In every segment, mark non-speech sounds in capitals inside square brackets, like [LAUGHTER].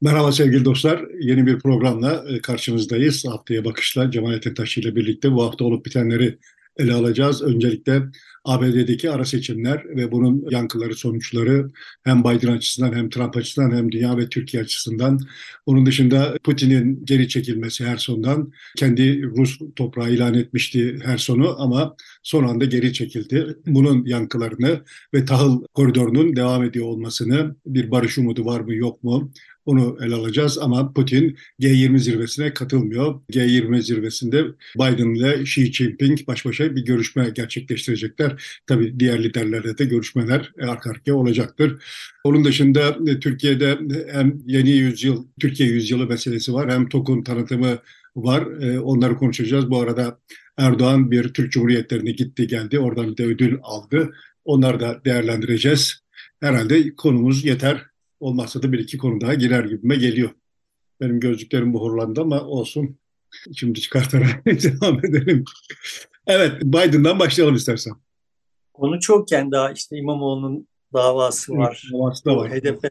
Merhaba sevgili dostlar. Yeni bir programla e, karşınızdayız. Haftaya Bakış'la Cemalettin Taşı ile birlikte bu hafta olup bitenleri ele alacağız. Öncelikle ABD'deki ara seçimler ve bunun yankıları, sonuçları hem Biden açısından hem Trump açısından hem dünya ve Türkiye açısından. Onun dışında Putin'in geri çekilmesi her sondan kendi Rus toprağı ilan etmişti her sonu ama son anda geri çekildi. Bunun yankılarını ve tahıl koridorunun devam ediyor olmasını bir barış umudu var mı yok mu onu ele alacağız ama Putin G20 zirvesine katılmıyor. G20 zirvesinde Biden ile Xi Jinping baş başa bir görüşme gerçekleştirecekler. Tabii diğer liderlerle de görüşmeler arka arkaya olacaktır. Onun dışında e, Türkiye'de hem yeni yüzyıl, Türkiye yüzyılı meselesi var hem TOK'un tanıtımı var. E, onları konuşacağız. Bu arada Erdoğan bir Türk Cumhuriyetlerine gitti geldi. Oradan bir de ödül aldı. Onları da değerlendireceğiz. Herhalde konumuz yeter. Olmazsa da bir iki konu daha girer gibime geliyor. Benim gözlüklerim buhurlandı ama olsun. Şimdi çıkartarak [LAUGHS] devam edelim. Evet, Biden'dan başlayalım istersen. Konu çokken daha işte İmamoğlu'nun davası var. Davası da var. HDP,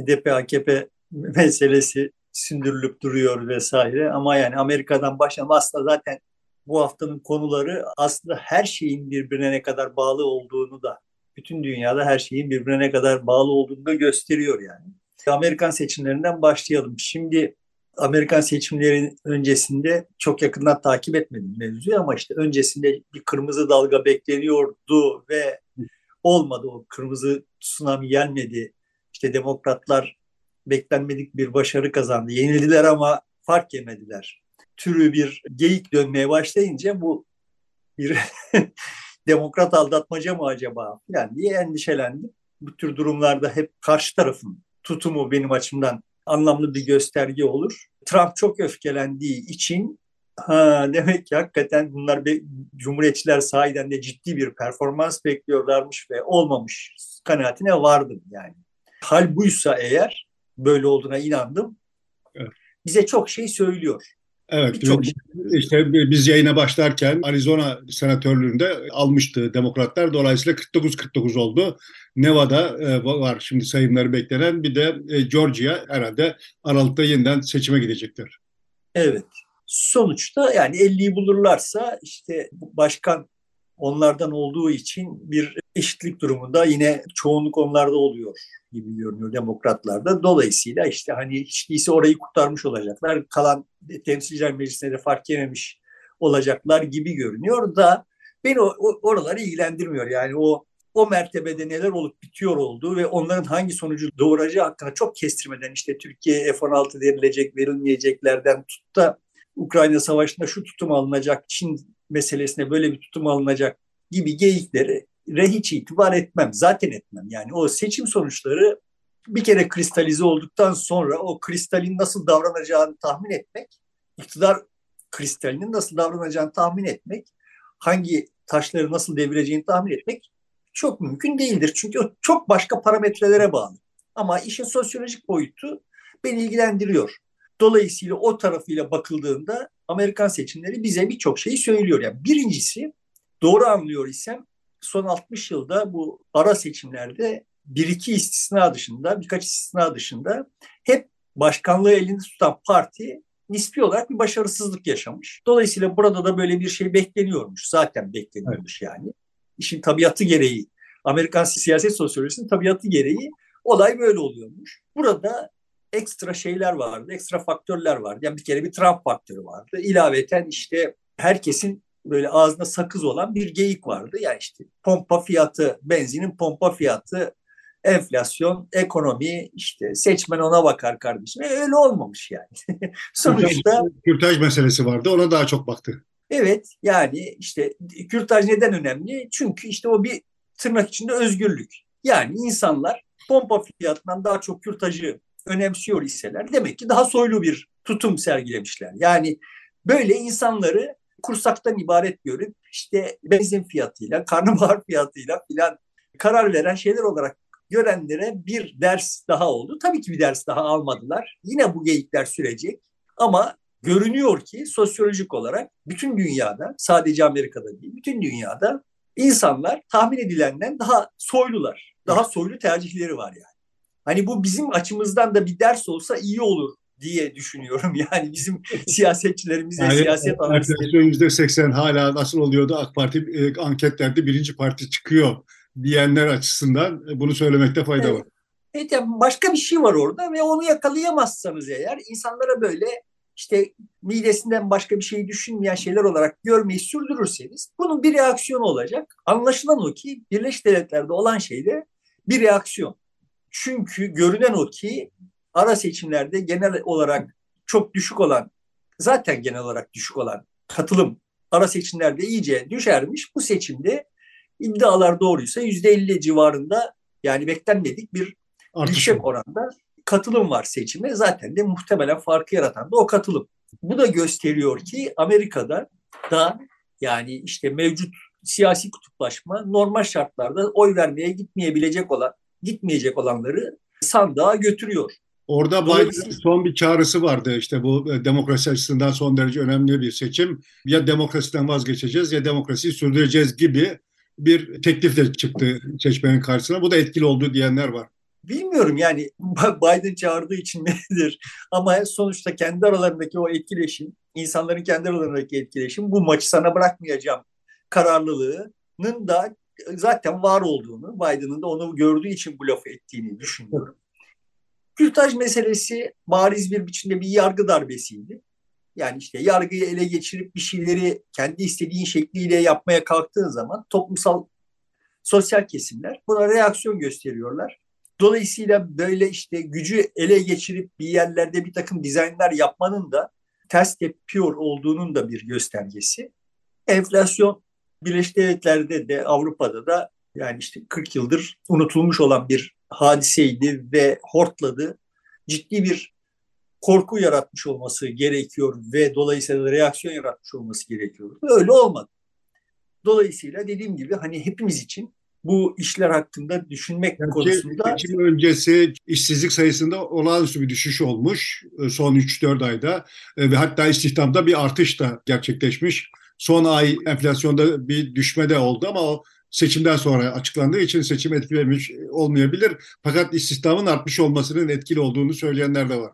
HDP, AKP meselesi sündürülüp duruyor vesaire. Ama yani Amerika'dan. Aslında zaten bu haftanın konuları aslında her şeyin birbirine ne kadar bağlı olduğunu da bütün dünyada her şeyin birbirine ne kadar bağlı olduğunu da gösteriyor yani. Amerikan seçimlerinden başlayalım. Şimdi Amerikan seçimleri öncesinde çok yakından takip etmedim mevzuyu ama işte öncesinde bir kırmızı dalga bekleniyordu ve olmadı o kırmızı tsunami gelmedi. İşte demokratlar beklenmedik bir başarı kazandı. Yenildiler ama fark yemediler. Türü bir geyik dönmeye başlayınca bu bir [LAUGHS] demokrat aldatmaca mı acaba falan diye endişelendim. Bu tür durumlarda hep karşı tarafın tutumu benim açımdan anlamlı bir gösterge olur. Trump çok öfkelendiği için ha, demek ki hakikaten bunlar be, Cumhuriyetçiler sahiden de ciddi bir performans bekliyorlarmış ve olmamış kanaatine vardım yani. Hal buysa eğer böyle olduğuna inandım. Evet. Bize çok şey söylüyor. Evet, çok işte biz yayına başlarken Arizona senatörlüğünde almıştı demokratlar. Dolayısıyla 49-49 oldu. Nevada e, var şimdi sayımları beklenen. Bir de e, Georgia herhalde Aralık'ta yeniden seçime gidecekler. Evet. Sonuçta yani 50'yi bulurlarsa işte başkan onlardan olduğu için bir eşitlik durumunda yine çoğunluk onlarda oluyor gibi görünüyor demokratlarda. Dolayısıyla işte hani hiç değilse orayı kurtarmış olacaklar. Kalan temsilciler meclisine de fark yememiş olacaklar gibi görünüyor da beni oraları ilgilendirmiyor. Yani o o mertebede neler olup bitiyor olduğu ve onların hangi sonucu doğuracağı hakkında çok kestirmeden işte Türkiye F-16 verilecek, verilmeyeceklerden tut da Ukrayna Savaşı'nda şu tutum alınacak, Çin meselesine böyle bir tutum alınacak gibi geyikleri hiç itibar etmem. Zaten etmem. Yani o seçim sonuçları bir kere kristalize olduktan sonra o kristalin nasıl davranacağını tahmin etmek, iktidar kristalinin nasıl davranacağını tahmin etmek, hangi taşları nasıl devireceğini tahmin etmek çok mümkün değildir. Çünkü o çok başka parametrelere bağlı. Ama işin sosyolojik boyutu beni ilgilendiriyor. Dolayısıyla o tarafıyla bakıldığında Amerikan seçimleri bize birçok şeyi söylüyor. Yani birincisi doğru anlıyor isem son 60 yılda bu ara seçimlerde bir iki istisna dışında, birkaç istisna dışında hep başkanlığı elinde tutan parti nispi olarak bir başarısızlık yaşamış. Dolayısıyla burada da böyle bir şey bekleniyormuş. Zaten bekleniyormuş evet. yani. İşin tabiatı gereği, Amerikan siyaset sosyolojisinin tabiatı gereği olay böyle oluyormuş. Burada ekstra şeyler vardı, ekstra faktörler vardı. Yani bir kere bir Trump faktörü vardı. İlaveten işte herkesin böyle ağzına sakız olan bir geyik vardı. Yani işte pompa fiyatı, benzinin pompa fiyatı, enflasyon, ekonomi, işte seçmen ona bakar kardeşim. E, öyle olmamış yani. [LAUGHS] Sonuçta kürtaj meselesi vardı. Ona daha çok baktı. Evet yani işte kürtaj neden önemli? Çünkü işte o bir tırnak içinde özgürlük. Yani insanlar pompa fiyatından daha çok kürtajı önemsiyor iseler demek ki daha soylu bir tutum sergilemişler. Yani böyle insanları kursaktan ibaret görüp işte benzin fiyatıyla, [LAUGHS] karnabahar fiyatıyla filan karar veren şeyler olarak görenlere bir ders daha oldu. Tabii ki bir ders daha almadılar. Yine bu geyikler sürecek ama görünüyor ki sosyolojik olarak bütün dünyada sadece Amerika'da değil bütün dünyada insanlar tahmin edilenden daha soylular. Daha soylu tercihleri var yani. Hani bu bizim açımızdan da bir ders olsa iyi olur diye düşünüyorum. [LAUGHS] Yani bizim siyasetçilerimiz ve Yani siyaset enflasyon analistleri. yüzde seksen hala nasıl oluyordu AK Parti e, anketlerde birinci parti çıkıyor diyenler açısından e, bunu söylemekte fayda var. Evet, yani başka bir şey var orada ve onu yakalayamazsanız eğer insanlara böyle işte midesinden başka bir şey düşünmeyen şeyler olarak görmeyi sürdürürseniz bunun bir reaksiyonu olacak. Anlaşılan o ki Birleşik Devletler'de olan şey de bir reaksiyon. Çünkü görünen o ki ara seçimlerde genel olarak çok düşük olan, zaten genel olarak düşük olan katılım ara seçimlerde iyice düşermiş. Bu seçimde iddialar doğruysa %50 civarında yani beklenmedik bir Artış yüksek oranda katılım var seçime. Zaten de muhtemelen farkı yaratan da o katılım. Bu da gösteriyor ki Amerika'da da yani işte mevcut siyasi kutuplaşma normal şartlarda oy vermeye gitmeyebilecek olan, gitmeyecek olanları sandığa götürüyor. Orada Biden'ın son bir çağrısı vardı. İşte bu e, demokrasi açısından son derece önemli bir seçim. Ya demokrasiden vazgeçeceğiz ya demokrasiyi sürdüreceğiz gibi bir teklifle çıktı seçmenin karşısına. Bu da etkili oldu diyenler var. Bilmiyorum yani Biden çağırdığı için [LAUGHS] nedir? Ama sonuçta kendi aralarındaki o etkileşim, insanların kendi aralarındaki etkileşim bu maçı sana bırakmayacağım kararlılığının da zaten var olduğunu, Biden'ın da onu gördüğü için bu lafı ettiğini düşünüyorum. Kürtaj meselesi bariz bir biçimde bir yargı darbesiydi. Yani işte yargıyı ele geçirip bir şeyleri kendi istediğin şekliyle yapmaya kalktığın zaman toplumsal sosyal kesimler buna reaksiyon gösteriyorlar. Dolayısıyla böyle işte gücü ele geçirip bir yerlerde bir takım dizaynlar yapmanın da ters tepiyor olduğunun da bir göstergesi. Enflasyon Birleşik Devletler'de de Avrupa'da da yani işte 40 yıldır unutulmuş olan bir hadiseydi ve hortladı. Ciddi bir korku yaratmış olması gerekiyor ve dolayısıyla reaksiyon yaratmış olması gerekiyor. Öyle olmadı. Dolayısıyla dediğim gibi hani hepimiz için bu işler hakkında düşünmek Gerçi konusunda seçim öncesi işsizlik sayısında olağanüstü bir düşüş olmuş e, son 3-4 ayda E, ve hatta istihdamda bir artış da gerçekleşmiş. Son ay enflasyonda bir düşme de oldu ama o seçimden sonra açıklandığı için seçim etkilemiş olmayabilir. Fakat istihdamın artmış olmasının etkili olduğunu söyleyenler de var.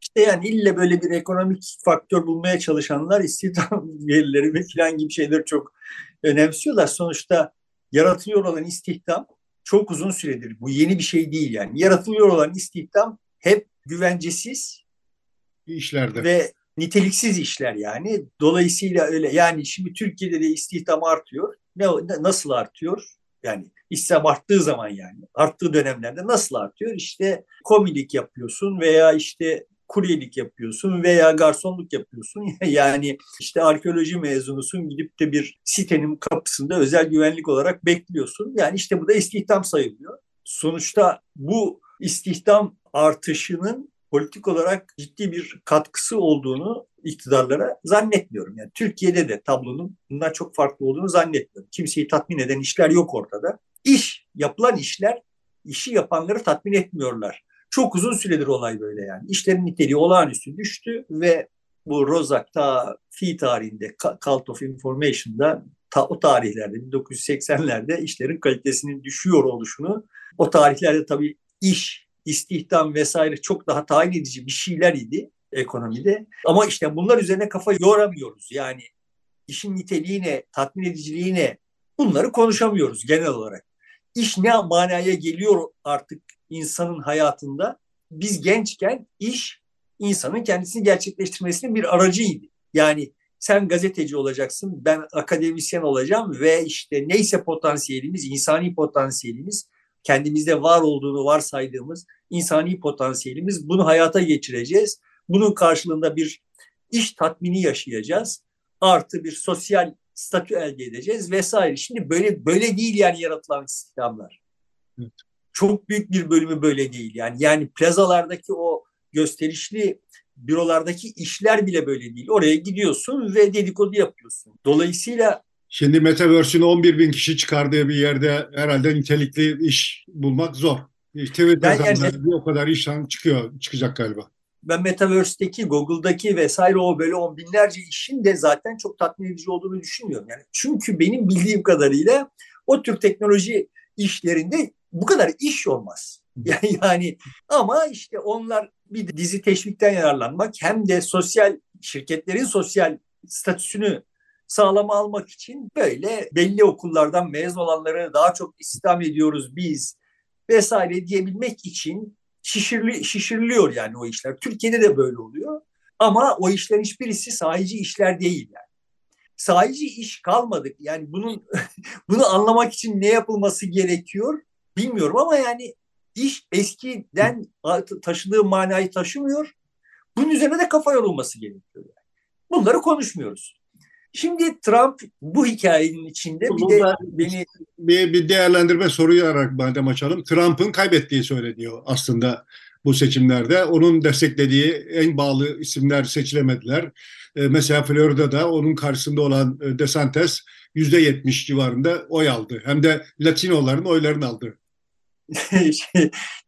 işte yani ille böyle bir ekonomik faktör bulmaya çalışanlar istihdam [LAUGHS] verileri ve filan gibi şeyleri çok önemsiyorlar. Sonuçta yaratılıyor olan istihdam çok uzun süredir. Bu yeni bir şey değil yani. Yaratılıyor olan istihdam hep güvencesiz işlerde. ve niteliksiz işler yani. Dolayısıyla öyle yani şimdi Türkiye'de de istihdam artıyor. Ne, nasıl artıyor? Yani istihdam arttığı zaman yani arttığı dönemlerde nasıl artıyor? İşte komilik yapıyorsun veya işte kuryelik yapıyorsun veya garsonluk yapıyorsun. [LAUGHS] Yani işte arkeoloji mezunusun gidip de bir sitenin kapısında özel güvenlik olarak bekliyorsun. Yani işte bu da istihdam sayılıyor. Sonuçta bu istihdam artışının politik olarak ciddi bir katkısı olduğunu iktidarlara zannetmiyorum. Yani Türkiye'de de tablonun bundan çok farklı olduğunu zannetmiyorum. Kimseyi tatmin eden işler yok ortada. İş, yapılan işler işi yapanları tatmin etmiyorlar. Çok uzun süredir olay böyle yani. İşlerin niteliği olağanüstü düştü ve bu Rozak ta fi tarihinde Cult of Information'da ta, o tarihlerde 1980'lerde işlerin kalitesinin düşüyor oluşunu o tarihlerde tabii iş, istihdam vesaire çok daha tayin edici bir şeyler idi ekonomide. Ama işte bunlar üzerine kafa yoramıyoruz. Yani işin niteliğine, tatmin ediciliğine bunları konuşamıyoruz genel olarak. İş ne manaya geliyor artık insanın hayatında? Biz gençken iş insanın kendisini gerçekleştirmesinin bir aracıydı. Yani sen gazeteci olacaksın, ben akademisyen olacağım ve işte neyse potansiyelimiz, insani potansiyelimiz, kendimizde var olduğunu varsaydığımız insani potansiyelimiz bunu hayata geçireceğiz. Bunun karşılığında bir iş tatmini yaşayacağız. Artı bir sosyal statü elde edeceğiz vesaire. Şimdi böyle böyle değil yani yaratılan istihdamlar. Evet. Çok büyük bir bölümü böyle değil yani. Yani plazalardaki o gösterişli bürolardaki işler bile böyle değil. Oraya gidiyorsun ve dedikodu yapıyorsun. Dolayısıyla Şimdi Metaverse'ün 11 bin kişi çıkardığı bir yerde herhalde nitelikli iş bulmak zor. Twitter'dan yani, o kadar iş çıkıyor, çıkacak galiba. Ben Metaverse'deki, Google'daki vesaire o böyle on binlerce işin de zaten çok tatmin edici olduğunu düşünmüyorum. Yani çünkü benim bildiğim kadarıyla o tür teknoloji işlerinde bu kadar iş olmaz. [LAUGHS] Yani ama işte onlar bir dizi teşvikten yararlanmak hem de sosyal şirketlerin sosyal statüsünü sağlama almak için böyle belli okullardan mezun olanları daha çok istihdam ediyoruz biz vesaire diyebilmek için şişirli, şişiriliyor yani o işler. Türkiye'de de böyle oluyor. Ama o işlerin hiçbirisi sahici işler değil yani. Sahici iş kalmadık. Yani bunun [LAUGHS] bunu anlamak için ne yapılması gerekiyor bilmiyorum ama yani iş eskiden taşıdığı manayı taşımıyor. Bunun üzerine de kafa yorulması gerekiyor. Yani. Bunları konuşmuyoruz. Şimdi Trump bu hikayenin içinde bir de beni bir, bir değerlendirme soruyarak madem açalım. Trump'ın kaybettiği söyleniyor aslında bu seçimlerde. Onun desteklediği en bağlı isimler seçilemediler. E, mesela Florida'da onun karşısında olan e, DeSantis yüzde yetmiş civarında oy aldı. Hem de Latinoların oylarını aldı. [LAUGHS]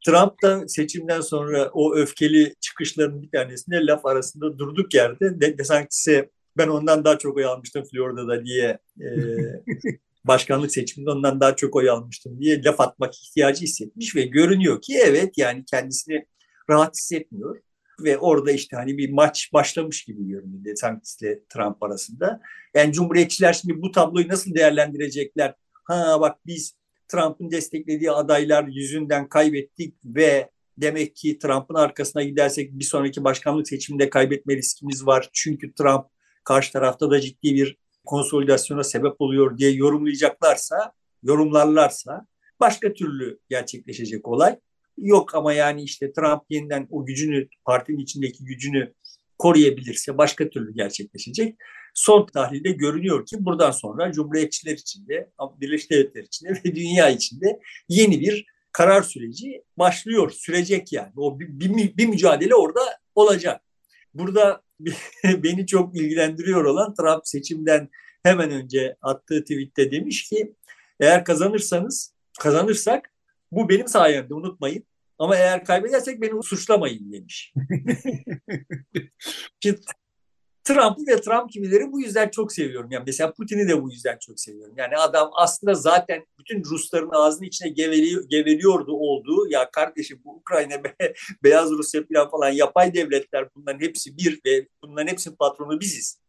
Trump da seçimden sonra o öfkeli çıkışlarının bir tanesinde laf arasında durduk yerde DeSantis'e ben ondan daha çok oy almıştım Florida'da diye e, [LAUGHS] başkanlık seçiminde ondan daha çok oy almıştım diye laf atmak ihtiyacı hissetmiş ve görünüyor ki evet yani kendisini rahat hissetmiyor ve orada işte hani bir maç başlamış gibi görünüyor DeSantis ile Trump arasında. Yani Cumhuriyetçiler şimdi bu tabloyu nasıl değerlendirecekler? Ha bak biz Trump'ın desteklediği adaylar yüzünden kaybettik ve demek ki Trump'ın arkasına gidersek bir sonraki başkanlık seçiminde kaybetme riskimiz var. Çünkü Trump karşı tarafta da ciddi bir konsolidasyona sebep oluyor diye yorumlayacaklarsa, yorumlarlarsa başka türlü gerçekleşecek olay. Yok ama yani işte Trump yeniden o gücünü, partinin içindeki gücünü koruyabilirse başka türlü gerçekleşecek. Son tahlilde görünüyor ki buradan sonra Cumhuriyetçiler içinde, Birleşik Devletler içinde [LAUGHS] ve dünya içinde yeni bir karar süreci başlıyor, sürecek yani. O bir, bir, bir mücadele orada olacak. Burada [LAUGHS] beni çok ilgilendiriyor olan Trump seçimden hemen önce attığı tweette demiş ki eğer kazanırsanız, kazanırsak bu benim sayemde unutmayın. Ama eğer kaybedersek beni suçlamayın demiş. [LAUGHS] Şimdi Trump'ı ve Trump gibileri bu yüzden çok seviyorum. Yani mesela Putin'i de bu yüzden çok seviyorum. Yani adam aslında zaten bütün Rusların ağzının içine geveliyor, geveliyordu olduğu ya kardeşim bu Ukrayna be, [LAUGHS] Beyaz Rusya falan falan yapay devletler bunların hepsi bir ve bunların hepsinin patronu biziz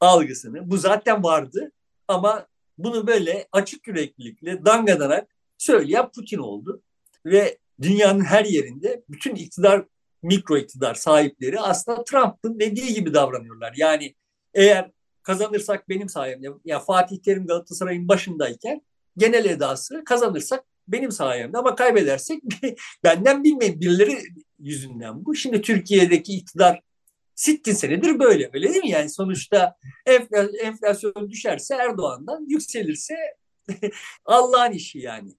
algısını. Bu zaten vardı ama bunu böyle açık yüreklilikle dangadanak söyleyen Putin oldu. Ve dünyanın her yerinde bütün iktidar mikro iktidar sahipleri aslında Trump'ın dediği gibi davranıyorlar. Yani eğer kazanırsak benim sayemde ya Fatih Terim Galatasaray'ın başındayken genel edası kazanırsak benim sayemde ama kaybedersek [LAUGHS] benden bilmeyin birileri yüzünden bu. Şimdi Türkiye'deki iktidar sittin senedir böyle öyle değil mi? Yani sonuçta enflasyon düşerse Erdoğan'dan yükselirse [LAUGHS] Allah'ın işi yani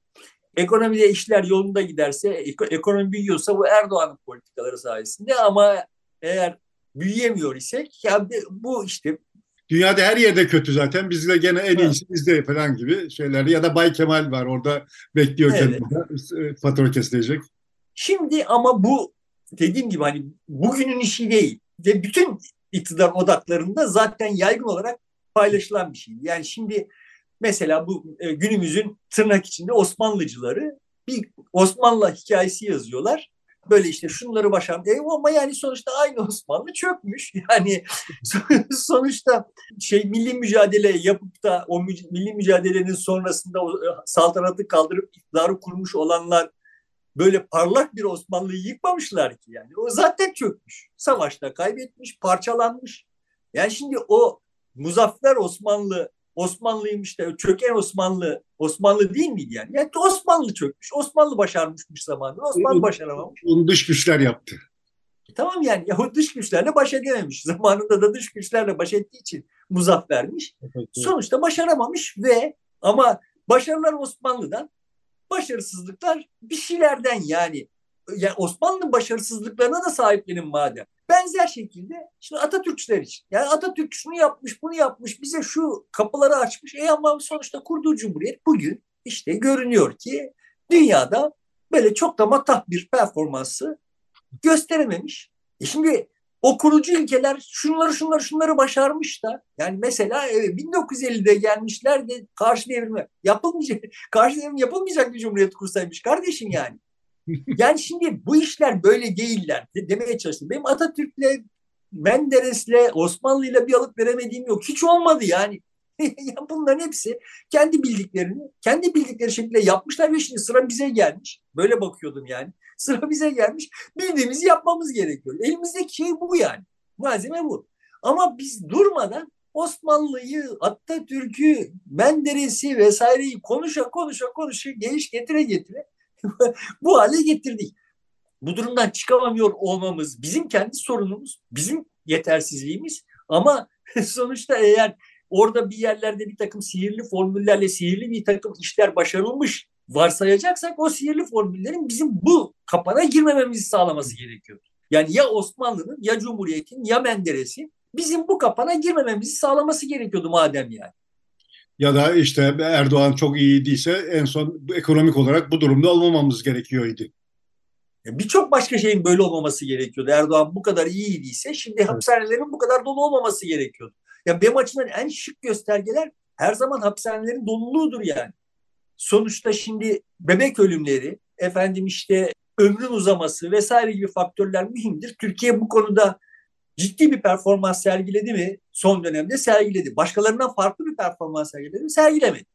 ekonomide işler yolunda giderse, ekonomi büyüyorsa bu Erdoğan'ın politikaları sayesinde ama eğer büyüyemiyor isek ya bu işte Dünyada her yerde kötü zaten. Bizde gene en iyisi bizde falan gibi şeyler. Ya da Bay Kemal var orada bekliyor evet. E, fatura kesilecek. Şimdi ama bu dediğim gibi hani bugünün işi değil. Ve bütün iktidar odaklarında zaten yaygın olarak paylaşılan bir şey. Yani şimdi Mesela bu e, günümüzün tırnak içinde Osmanlıcıları bir Osmanlı hikayesi yazıyorlar. Böyle işte şunları başardı. E, ama yani sonuçta aynı Osmanlı çökmüş. [LAUGHS] Yani sonuçta şey milli mücadele yapıp da o milli mücadelenin sonrasında e, saltanatı kaldırıp iktidarı kurmuş olanlar böyle parlak bir Osmanlı'yı yıkmamışlar ki yani. O zaten çökmüş. Savaşta kaybetmiş, parçalanmış. Yani şimdi o muzaffer Osmanlı Osmanlıymış da çöken Osmanlı Osmanlı değil miydi yani? Yani Osmanlı çökmüş. Osmanlı başarmışmış zamanında. Osmanlı başaramamış. Onu dış güçler yaptı. E tamam yani ya o dış güçlerle baş edememiş. [LAUGHS] Zamanında da dış güçlerle baş ettiği için muzaffermiş. Evet, Sonuçta başaramamış ve ama başarılar Osmanlı'dan, başarısızlıklar bir şeylerden yani. Yani Osmanlı'nın başarısızlıklarına da sahiplenin madem. Benzer şekilde şimdi Atatürkçüler için. Yani Atatürk şunu yapmış, bunu yapmış, bize şu kapıları açmış. E ama sonuçta kurduğu cumhuriyet bugün işte görünüyor ki dünyada böyle çok da matah bir performansı gösterememiş. E şimdi o kurucu ilkeler şunları şunları şunları başarmış da yani mesela evet, 1950'de gelmişler de karşı devrime yapılmayacak [LAUGHS] karşı devrim yapılmayacak bir cumhuriyet kursaymış kardeşim yani. Yani şimdi bu işler böyle değiller demeye çalıştım. Benim Atatürk'le, Menderes'le, Osmanlı'yla bir alıp veremediğim yok. Hiç olmadı yani. [LAUGHS] Bunların hepsi kendi bildiklerini, kendi bildikleri şekilde yapmışlar ve şimdi sıra bize gelmiş. Böyle bakıyordum yani. [LAUGHS] Sıra bize gelmiş. Bildiğimizi yapmamız gerekiyor. Elimizdeki şey bu yani. Malzeme bu. Ama biz durmadan Osmanlı'yı, Atatürk'ü, Menderes'i vesaireyi konuşa konuşa konuşa geliş getire getire [LAUGHS] bu hale getirdik. Bu durumdan çıkamamıyor olmamız bizim kendi sorunumuz, bizim yetersizliğimiz ama [LAUGHS] sonuçta eğer orada bir yerlerde bir takım sihirli formüllerle sihirli bir takım işler başarılmış varsayacaksak o sihirli formüllerin bizim bu kapana girmememizi sağlaması gerekiyor. Yani ya Osmanlı'nın ya Cumhuriyet'in ya Menderes'in bizim bu kapana girmememizi sağlaması gerekiyordu madem yani. Ya da işte Erdoğan çok iyiydiyse en son ekonomik olarak bu durumda olmamamız gerekiyordu. Birçok başka şeyin böyle olmaması gerekiyordu. Erdoğan bu kadar iyiydiyse şimdi hapishanelerin bu kadar dolu olmaması gerekiyordu. Ya benim açımdan en şık göstergeler her zaman hapishanelerin doluluğudur yani. Sonuçta şimdi bebek ölümleri, efendim işte ömrün uzaması vesaire gibi faktörler mühimdir. Türkiye bu konuda ciddi bir performans sergiledi mi? Son dönemde sergiledi. Başkalarından farklı bir performans sergiledi mi? Sergilemedi.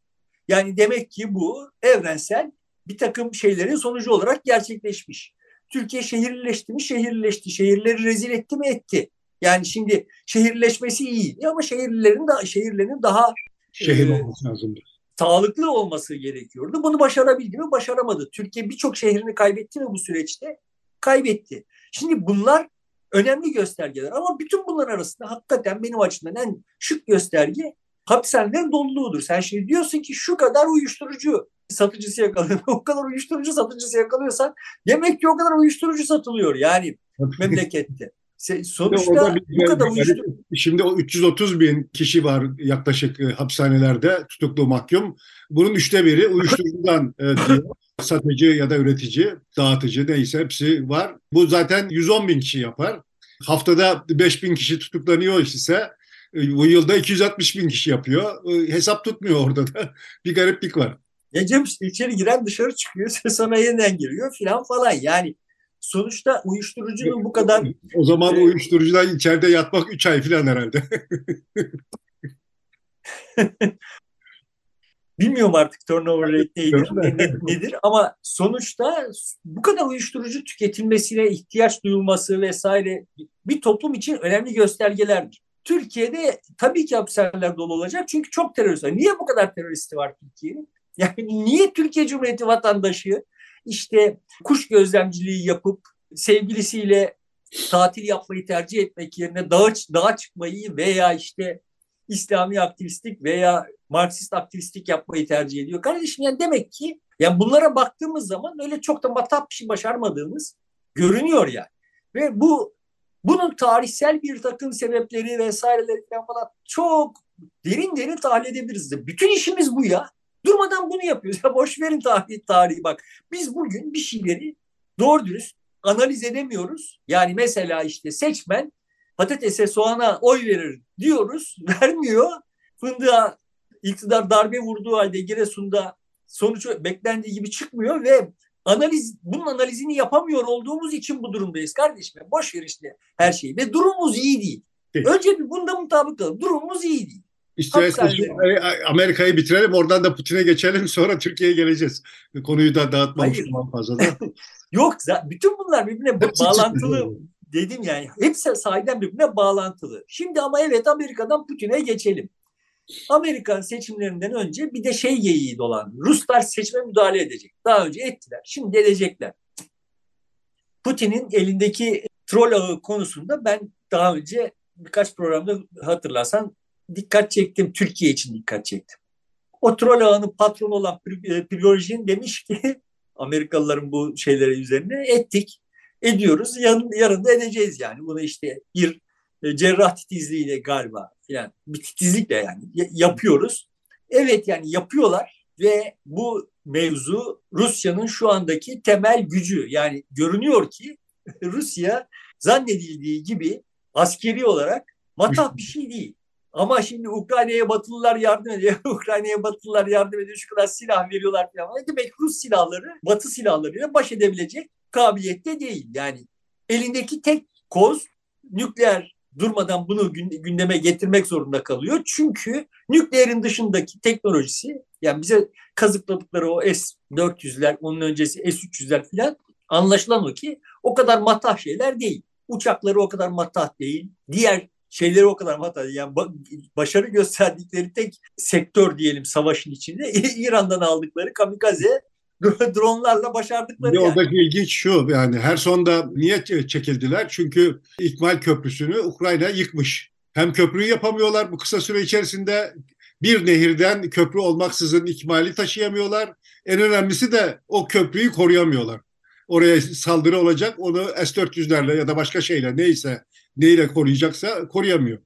Yani demek ki bu evrensel bir takım şeylerin sonucu olarak gerçekleşmiş. Türkiye şehirleşti mi? Şehirleşti. Şehirleri rezil etti mi? Etti. Yani şimdi şehirleşmesi iyi ama şehirlerin de şehirlerin daha şehir e, olması lazımdı. Sağlıklı olması gerekiyordu. Bunu başarabildi mi? Başaramadı. Türkiye birçok şehrini kaybetti mi bu süreçte? Kaybetti. Şimdi bunlar önemli göstergeler ama bütün bunlar arasında hakikaten benim açımdan en şık gösterge hapishanelerin doluluğudur. Sen şimdi diyorsun ki şu kadar uyuşturucu satıcısı yakalıyor. [LAUGHS] o kadar uyuşturucu satıcısı yakalıyorsan demek ki o kadar uyuşturucu satılıyor yani memlekette. Sonuçta bu kadar uyuşturucu. Şimdi o 330 bin kişi var yaklaşık e, hapishanelerde tutuklu mahkum. Bunun üçte biri uyuşturucudan e. Satıcı ya da üretici, dağıtıcı neyse hepsi var. Bu zaten 110 bin kişi yapar. Haftada 5 bin kişi tutuklanıyor ise e, bu yılda 260 bin kişi yapıyor. E, hesap tutmuyor orada da. [LAUGHS] Bir gariplik var. Ya Cem işte içeri giren dışarı çıkıyor [LAUGHS] sonra yeniden giriyor filan falan. Yani sonuçta uyuşturucunun bu kadar... O zaman e, uyuşturucudan içeride yatmak 3 ay falan herhalde. [LAUGHS] Bilmiyorum artık turnover rate nedir, nedir, nedir ama sonuçta bu kadar uyuşturucu tüketilmesine ihtiyaç duyulması vesaire bir toplum için önemli göstergelerdir. Türkiye'de tabii ki hapishaneler dolu olacak çünkü çok terörist var. Niye bu kadar teröristi var Türkiye'nin? Yani niye Türkiye Cumhuriyeti vatandaşı işte kuş gözlemciliği yapıp sevgilisiyle tatil yapmayı tercih etmek yerine dağa, dağa çıkmayı veya işte İslami aktivistlik veya Marksist aktivistlik yapmayı tercih ediyor. Kardeşim yani demek ki yani bunlara baktığımız zaman öyle çok da matap bir şey başarmadığımız görünüyor yani. Ve bu bunun tarihsel bir takım sebepleri vesaireleri falan çok derin derin tahlil edebiliriz. Bütün işimiz bu ya. Durmadan bunu yapıyoruz. Ya boş verin tarihi, tarihi bak. Biz bugün bir şeyleri doğru dürüst analiz edemiyoruz. Yani mesela işte seçmen patatese soğana oy verir diyoruz. [LAUGHS] Vermiyor. Fındığa iktidar darbe vurduğu halde Giresun'da sonucu beklendiği gibi çıkmıyor ve analiz bunun analizini yapamıyor olduğumuz için bu durumdayız kardeşim. Boş ver işte her şeyi. Ve durumumuz iyi değil. Önce bir bunda mutabık kalalım. Durumumuz iyi değil. İşte Amerika'yı bitirelim oradan da Putin'e geçelim [LAUGHS] sonra Türkiye'ye geleceğiz. Konuyu da dağıtmamış fazla da. [LAUGHS] Yok bütün bunlar birbirine bağlantılı dedim yani. Hepsi sahiden birbirine bağlantılı. Şimdi ama evet Amerika'dan Putin'e geçelim. Amerikan seçimlerinden önce bir de şey geyiği dolandı. Ruslar seçime müdahale edecek. Daha önce ettiler. Şimdi edecekler. Putin'in elindeki troll ağı konusunda ben daha önce birkaç programda hatırlarsan dikkat çektim. Türkiye için dikkat çektim. O troll ağının patronu olan Prigojin demiş ki [LAUGHS] Amerikalıların bu şeyleri üzerine ettik. Ediyoruz. Yarın, yarın da edeceğiz yani. Bunu işte bir e, cerrah titizliğiyle galiba yani bir titizlikle yani yapıyoruz. Evet yani yapıyorlar ve bu mevzu Rusya'nın şu andaki temel gücü. Yani görünüyor ki [LAUGHS] Rusya zannedildiği gibi askeri olarak matah bir şey değil. Ama şimdi Ukrayna'ya Batılılar yardım ediyor. [LAUGHS] Ukrayna'ya Batılılar yardım ediyor. Şu kadar silah veriyorlar falan. Ne demek Rus silahları Batı silahlarıyla baş edebilecek kabiliyette değil. Yani elindeki tek koz nükleer durmadan bunu gündeme getirmek zorunda kalıyor. Çünkü nükleerin dışındaki teknolojisi yani bize kazıkladıkları o S-400'ler, onun öncesi S-300'ler falan anlaşılan o ki o kadar matah şeyler değil. Uçakları o kadar matah değil. Diğer şeyleri o kadar değil. Yani başarı gösterdikleri tek sektör diyelim savaşın içinde [LAUGHS] İran'dan aldıkları kamikaze [LAUGHS] dronlarla başardıkları yani. Oradaki ilginç şu yani her sonda niye çekildiler? Çünkü İkmal Köprüsü'nü Ukrayna yıkmış. Hem köprüyü yapamıyorlar bu kısa süre içerisinde bir nehirden köprü olmaksızın ikmali taşıyamıyorlar. En önemlisi de o köprüyü koruyamıyorlar. Oraya saldırı olacak onu S-400'lerle ya da başka şeyle neyse neyle koruyacaksa koruyamıyor.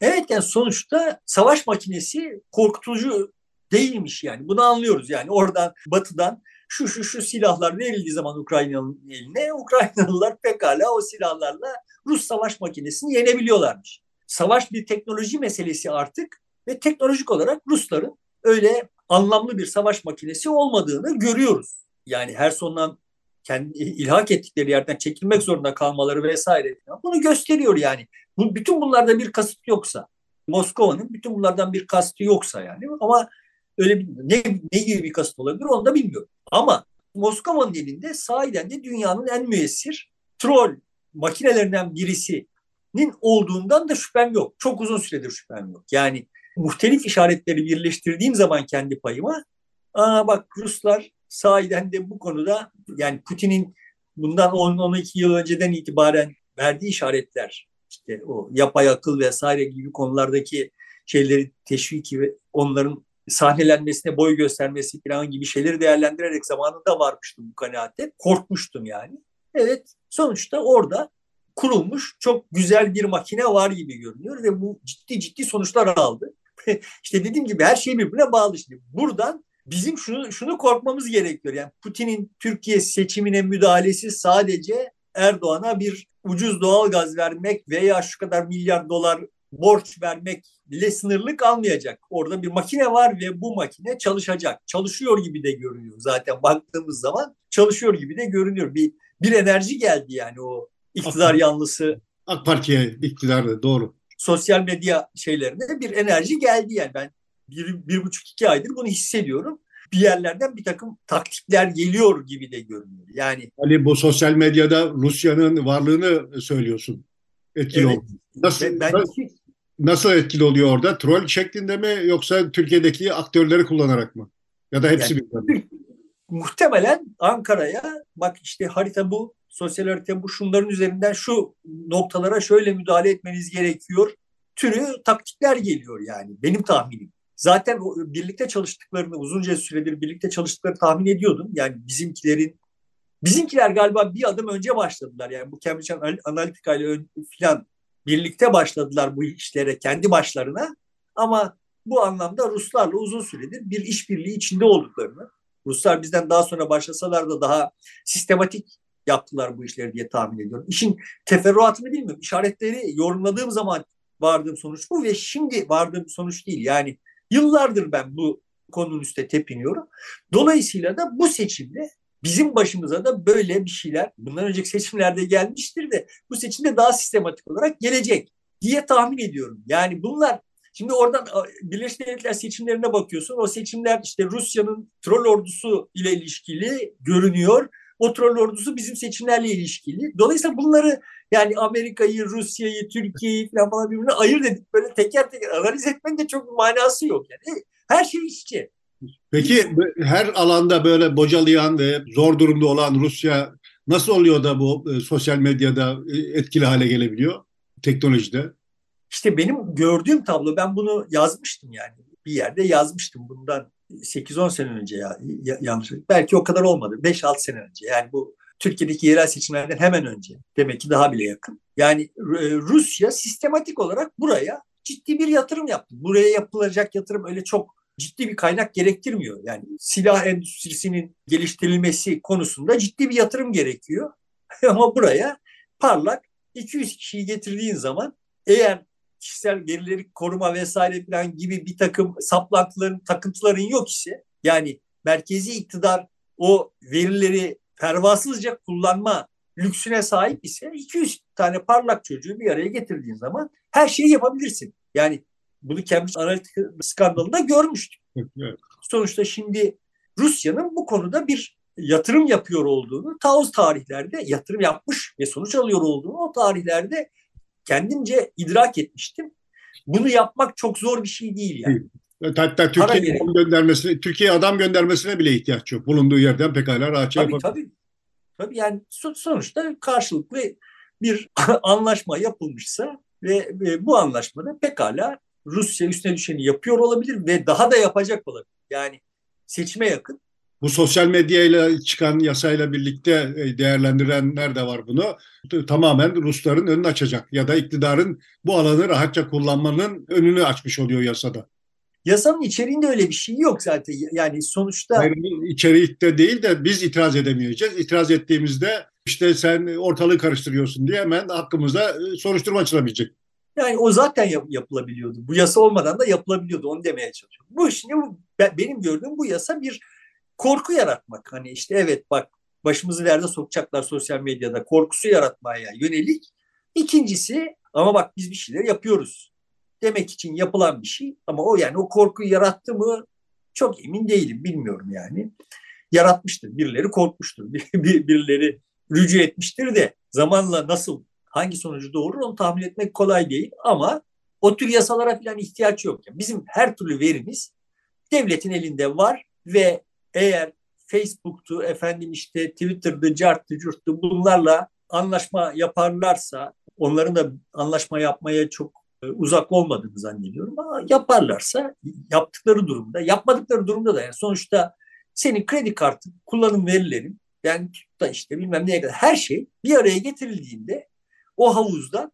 Evet yani sonuçta savaş makinesi korkutucu değilmiş yani. Bunu anlıyoruz yani. Oradan batıdan şu şu şu silahlar verildiği zaman Ukrayna'nın eline Ukraynalılar pekala o silahlarla Rus savaş makinesini yenebiliyorlarmış. Savaş bir teknoloji meselesi artık ve teknolojik olarak Rusların öyle anlamlı bir savaş makinesi olmadığını görüyoruz. Yani her sondan kendi ilhak ettikleri yerden çekilmek zorunda kalmaları vesaire bunu gösteriyor yani. Bu, bütün bunlarda bir kasıt yoksa Moskova'nın bütün bunlardan bir kastı yoksa yani ama öyle bir, ne, ne gibi bir kasıt olabilir onu da bilmiyorum. Ama Moskova'nın elinde sahiden de dünyanın en müessir troll makinelerinden birisinin olduğundan da şüphem yok. Çok uzun süredir şüphem yok. Yani muhtelif işaretleri birleştirdiğim zaman kendi payıma aa bak Ruslar sahiden de bu konuda yani Putin'in bundan 10-12 yıl önceden itibaren verdiği işaretler işte o yapay akıl vesaire gibi konulardaki şeyleri teşviki ve onların sahnelenmesine boy göstermesi falan gibi şeyleri değerlendirerek zamanında varmıştım bu kanaate. Korkmuştum yani. Evet sonuçta orada kurulmuş çok güzel bir makine var gibi görünüyor ve bu ciddi ciddi sonuçlar aldı. [LAUGHS] İşte dediğim gibi her şey birbirine bağlı şimdi. Buradan bizim şunu şunu korkmamız gerekiyor. Yani Putin'in Türkiye seçimine müdahalesi sadece Erdoğan'a bir ucuz doğal gaz vermek veya şu kadar milyar dolar borç vermekle sınırlı kalmayacak. Orada bir makine var ve bu makine çalışacak. Çalışıyor gibi de görünüyor zaten baktığımız zaman çalışıyor gibi de görünüyor. Bir bir enerji geldi yani o iktidar AK, yanlısı. AK Parti'ye iktidarda doğru. Sosyal medya şeylerinde bir enerji geldi yani ben bir, bir buçuk iki aydır bunu hissediyorum. Bir yerlerden bir takım taktikler geliyor gibi de görünüyor. Yani Ali bu sosyal medyada Rusya'nın varlığını söylüyorsun. Etkili evet. oldu. Nasıl, ben, nasıl, nasıl etkili oluyor orada? Troll şeklinde mi yoksa Türkiye'deki aktörleri kullanarak mı? Ya da hepsi yani, bir Muhtemelen Ankara'ya bak işte harita bu, sosyal harita bu, şunların üzerinden şu noktalara şöyle müdahale etmeniz gerekiyor. Türü taktikler geliyor yani benim tahminim. Zaten birlikte çalıştıklarını uzunca süredir birlikte çalıştıklarını tahmin ediyordum. Yani bizimkilerin bizimkiler galiba bir adım önce başladılar. Yani bu Cambridge Analytica ile falan birlikte başladılar bu işlere kendi başlarına. Ama bu anlamda Ruslarla uzun süredir bir işbirliği içinde olduklarını, Ruslar bizden daha sonra başlasalar da daha sistematik yaptılar bu işleri diye tahmin ediyorum. İşin teferruatını bilmiyorum. İşaretleri yorumladığım zaman vardığım sonuç bu ve şimdi vardığım sonuç değil. Yani yıllardır ben bu konunun üstte tepiniyorum. Dolayısıyla da bu seçimde bizim başımıza da böyle bir şeyler bundan önceki seçimlerde gelmiştir de bu seçimde daha sistematik olarak gelecek diye tahmin ediyorum. Yani bunlar Şimdi oradan Birleşmiş Milletler seçimlerine bakıyorsun. O seçimler işte Rusya'nın troll ordusu ile ilişkili görünüyor. O troll ordusu bizim seçimlerle ilişkili. Dolayısıyla bunları yani Amerika'yı, Rusya'yı, Türkiye'yi falan, falan birbirine ayırt edip böyle teker teker analiz etmenin de çok bir manası yok. Yani her şey işçi. Peki her alanda böyle bocalayan ve zor durumda olan Rusya nasıl oluyor da bu e, sosyal medyada e, etkili hale gelebiliyor teknolojide? İşte benim gördüğüm tablo ben bunu yazmıştım yani bir yerde yazmıştım bundan 8-10 sene önce ya, ya yanlış. Belki o kadar olmadı. 5-6 sene önce. Yani bu Türkiye'deki yerel seçimlerden hemen önce. Demek ki daha bile yakın. Yani e, Rusya sistematik olarak buraya ciddi bir yatırım yaptı. Buraya yapılacak yatırım öyle çok ciddi bir kaynak gerektirmiyor. Yani silah endüstrisinin geliştirilmesi konusunda ciddi bir yatırım gerekiyor. [LAUGHS] Ama buraya parlak 200 kişiyi getirdiğin zaman eğer kişisel verileri koruma vesaire falan gibi bir takım saplantıların, takıntıların yok ise yani merkezi iktidar o verileri pervasızca kullanma lüksüne sahip ise 200 tane parlak çocuğu bir araya getirdiğin zaman her şeyi yapabilirsin. Yani bunu Cambridge Analytica skandalında görmüştük. Evet. Sonuçta şimdi Rusya'nın bu konuda bir yatırım yapıyor olduğunu ta o tarihlerde yatırım yapmış ve sonuç alıyor olduğunu o tarihlerde kendimce idrak etmiştim. Bunu yapmak çok zor bir şey değil yani. Hatta Türkiye adam göndermesine, Türkiye adam göndermesine bile ihtiyaç yok. Bulunduğu yerden pekala rahatça tabii, yapabilir. Tabii. Tabii yani sonuçta karşılıklı bir [LAUGHS] anlaşma yapılmışsa ve, ve bu anlaşmada pekala Rusya üstüne düşeni yapıyor olabilir ve daha da yapacak olabilir. Yani seçime yakın. Bu sosyal medyayla çıkan yasayla birlikte e, değerlendirenler de var bunu. Tamamen Rusların önünü açacak ya da iktidarın bu alanı rahatça kullanmanın önünü açmış oluyor yasada. Yasanın içeriğinde öyle bir şey yok zaten. Yani sonuçta... Hayır, içerikte değil de biz itiraz edemeyeceğiz. İtiraz ettiğimizde işte sen ortalığı karıştırıyorsun diye hemen hakkımızda e, soruşturma açılabilecek. Yani o zaten yap, yapılabiliyordu. Bu yasa olmadan da yapılabiliyordu. Onu demeye çalışıyorum. Bu şimdi bu, benim gördüğüm bu yasa bir korku yaratmak. Hani işte evet bak başımızı nerede sokacaklar sosyal medyada korkusu yaratmaya yönelik. İkincisi ama bak biz bir şeyler yapıyoruz demek için yapılan bir şey ama o yani o korkuyu yarattı mı çok emin değilim bilmiyorum yani. Yaratmıştır. Birileri korkmuştur. [LAUGHS] Bir, birileri rücu etmiştir de zamanla nasıl hangi sonucu doğurur onu tahmin etmek kolay değil ama o tür yasalara falan ihtiyaç yok. Yani bizim her türlü verimiz devletin elinde var ve eğer Facebook'tu, efendim işte Twitter'dı, carttı, curttu bunlarla anlaşma yaparlarsa onların da anlaşma yapmaya çok e, uzak olmadığını zannediyorum ama yaparlarsa yaptıkları durumda, yapmadıkları durumda da yani sonuçta senin kredi kartı kullanım verilerin yani da işte bilmem neye kadar her şey bir araya getirildiğinde o havuzda